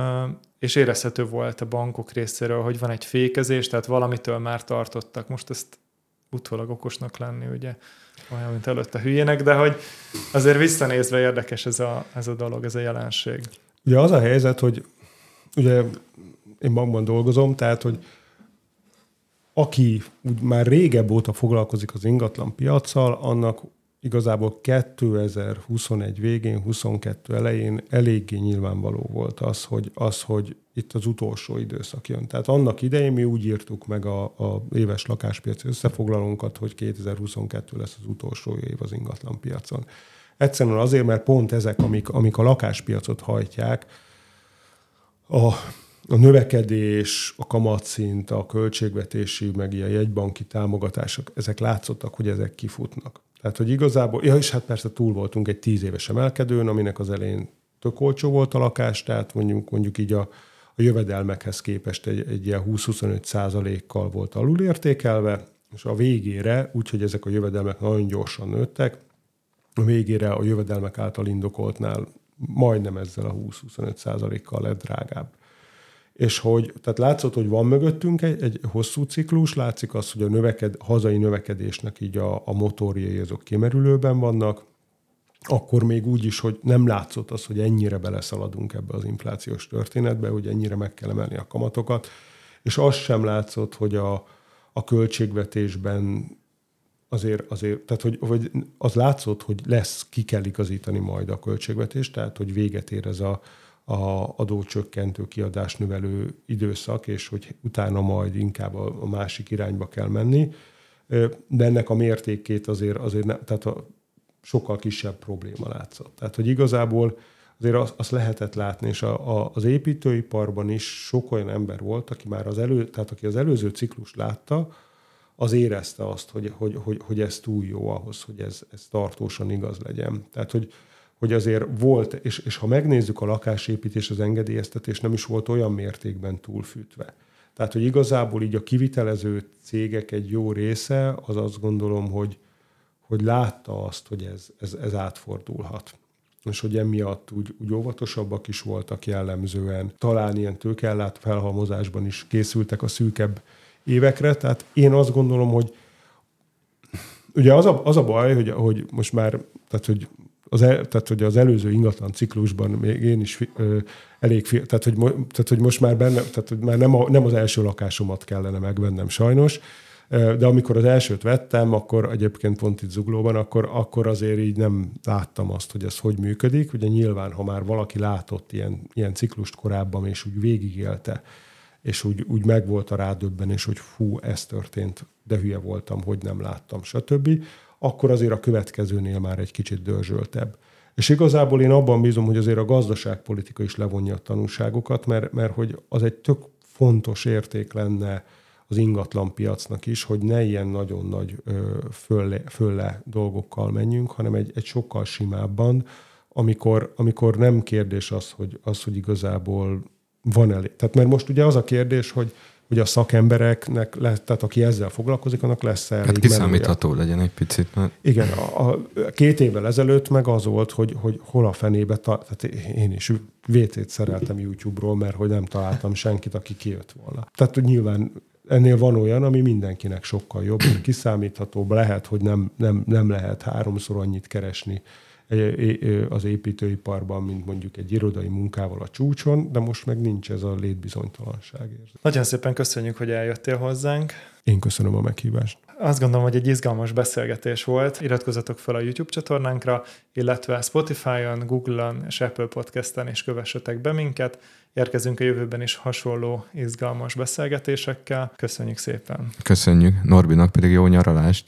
és érezhető volt a bankok részéről, hogy van egy fékezés, tehát valamitől már tartottak. Most ezt utólag okosnak lenni, ugye, olyan, mint előtte hülyének, de hogy azért visszanézve érdekes ez a, ez a dolog, ez a jelenség. Ugye az a helyzet, hogy ugye én bankban dolgozom, tehát, hogy aki úgy már régebb óta foglalkozik az ingatlan piacsal, annak igazából 2021 végén, 22 elején eléggé nyilvánvaló volt az, hogy, az, hogy itt az utolsó időszak jön. Tehát annak idején mi úgy írtuk meg a, a éves lakáspiaci összefoglalónkat, hogy 2022 lesz az utolsó év az ingatlan piacon. Egyszerűen azért, mert pont ezek, amik, amik a lakáspiacot hajtják, a a növekedés, a kamatszint, a költségvetési, meg ilyen jegybanki támogatások, ezek látszottak, hogy ezek kifutnak. Tehát, hogy igazából, ja, és hát persze túl voltunk egy tíz éves emelkedőn, aminek az elején tök olcsó volt a lakás, tehát mondjuk, mondjuk így a, a jövedelmekhez képest egy, egy ilyen 20-25 százalékkal volt alulértékelve, és a végére, úgyhogy ezek a jövedelmek nagyon gyorsan nőttek, a végére a jövedelmek által indokoltnál majdnem ezzel a 20-25 százalékkal lett drágább és hogy, tehát látszott, hogy van mögöttünk egy, egy hosszú ciklus, látszik az, hogy a növeked, hazai növekedésnek így a, a motorjai azok kimerülőben vannak, akkor még úgy is, hogy nem látszott az, hogy ennyire beleszaladunk ebbe az inflációs történetbe, hogy ennyire meg kell emelni a kamatokat, és az sem látszott, hogy a, a költségvetésben azért, azért tehát hogy, hogy az látszott, hogy lesz, ki kell igazítani majd a költségvetést, tehát hogy véget ér ez a, a adócsökkentő, kiadásnövelő időszak, és hogy utána majd inkább a, a másik irányba kell menni. De ennek a mértékét azért, azért ne, tehát a sokkal kisebb probléma látszott. Tehát, hogy igazából azért azt, azt lehetett látni, és a, a, az építőiparban is sok olyan ember volt, aki már az, elő, tehát aki az előző ciklus látta, az érezte azt, hogy, hogy, hogy, hogy ez túl jó ahhoz, hogy ez, ez tartósan igaz legyen. Tehát, hogy, hogy azért volt, és, és ha megnézzük a lakásépítés, az engedélyeztetés nem is volt olyan mértékben túlfűtve. Tehát, hogy igazából így a kivitelező cégek egy jó része, az azt gondolom, hogy, hogy látta azt, hogy ez, ez, ez átfordulhat. És hogy emiatt úgy, úgy óvatosabbak is voltak jellemzően. Talán ilyen tőkellát felhalmozásban is készültek a szűkebb évekre. Tehát én azt gondolom, hogy ugye az a, az a baj, hogy, hogy most már, tehát hogy az, el, tehát, hogy az előző ingatlan ciklusban még én is ö, elég, tehát hogy, tehát, hogy most már benne, tehát hogy már nem, a, nem az első lakásomat kellene megvennem sajnos, de amikor az elsőt vettem, akkor egyébként pont itt Zuglóban, akkor, akkor azért így nem láttam azt, hogy ez hogy működik. Ugye nyilván, ha már valaki látott ilyen, ilyen ciklust korábban, és úgy végigélte, és úgy, úgy megvolt a rádöbbenés, hogy fú, ez történt, de hülye voltam, hogy nem láttam, stb., akkor azért a következőnél már egy kicsit dörzsöltebb. És igazából én abban bízom, hogy azért a gazdaságpolitika is levonja a tanulságokat, mert, mert hogy az egy tök fontos érték lenne az ingatlan piacnak is, hogy ne ilyen nagyon nagy fölle, fölle dolgokkal menjünk, hanem egy, egy sokkal simábban, amikor, amikor nem kérdés az, hogy, az, hogy igazából van elég. Tehát mert most ugye az a kérdés, hogy hogy a szakembereknek, lesz, tehát aki ezzel foglalkozik, annak lesz elég Hát kiszámítható menője. legyen egy picit. Mert... Igen, a, a, két évvel ezelőtt meg az volt, hogy, hogy hol a fenébe, ta, tehát én is VT-t szereltem YouTube-ról, mert hogy nem találtam senkit, aki kijött volna. Tehát nyilván ennél van olyan, ami mindenkinek sokkal jobb, kiszámíthatóbb, lehet, hogy nem, nem, nem lehet háromszor annyit keresni az építőiparban, mint mondjuk egy irodai munkával a csúcson, de most meg nincs ez a létbizonytalanság. Nagyon szépen köszönjük, hogy eljöttél hozzánk. Én köszönöm a meghívást. Azt gondolom, hogy egy izgalmas beszélgetés volt. Iratkozzatok fel a YouTube csatornánkra, illetve Spotify-on, Google-on és Apple Podcast-en is kövessetek be minket. Érkezünk a jövőben is hasonló izgalmas beszélgetésekkel. Köszönjük szépen! Köszönjük! Norbinak pedig jó nyaralást!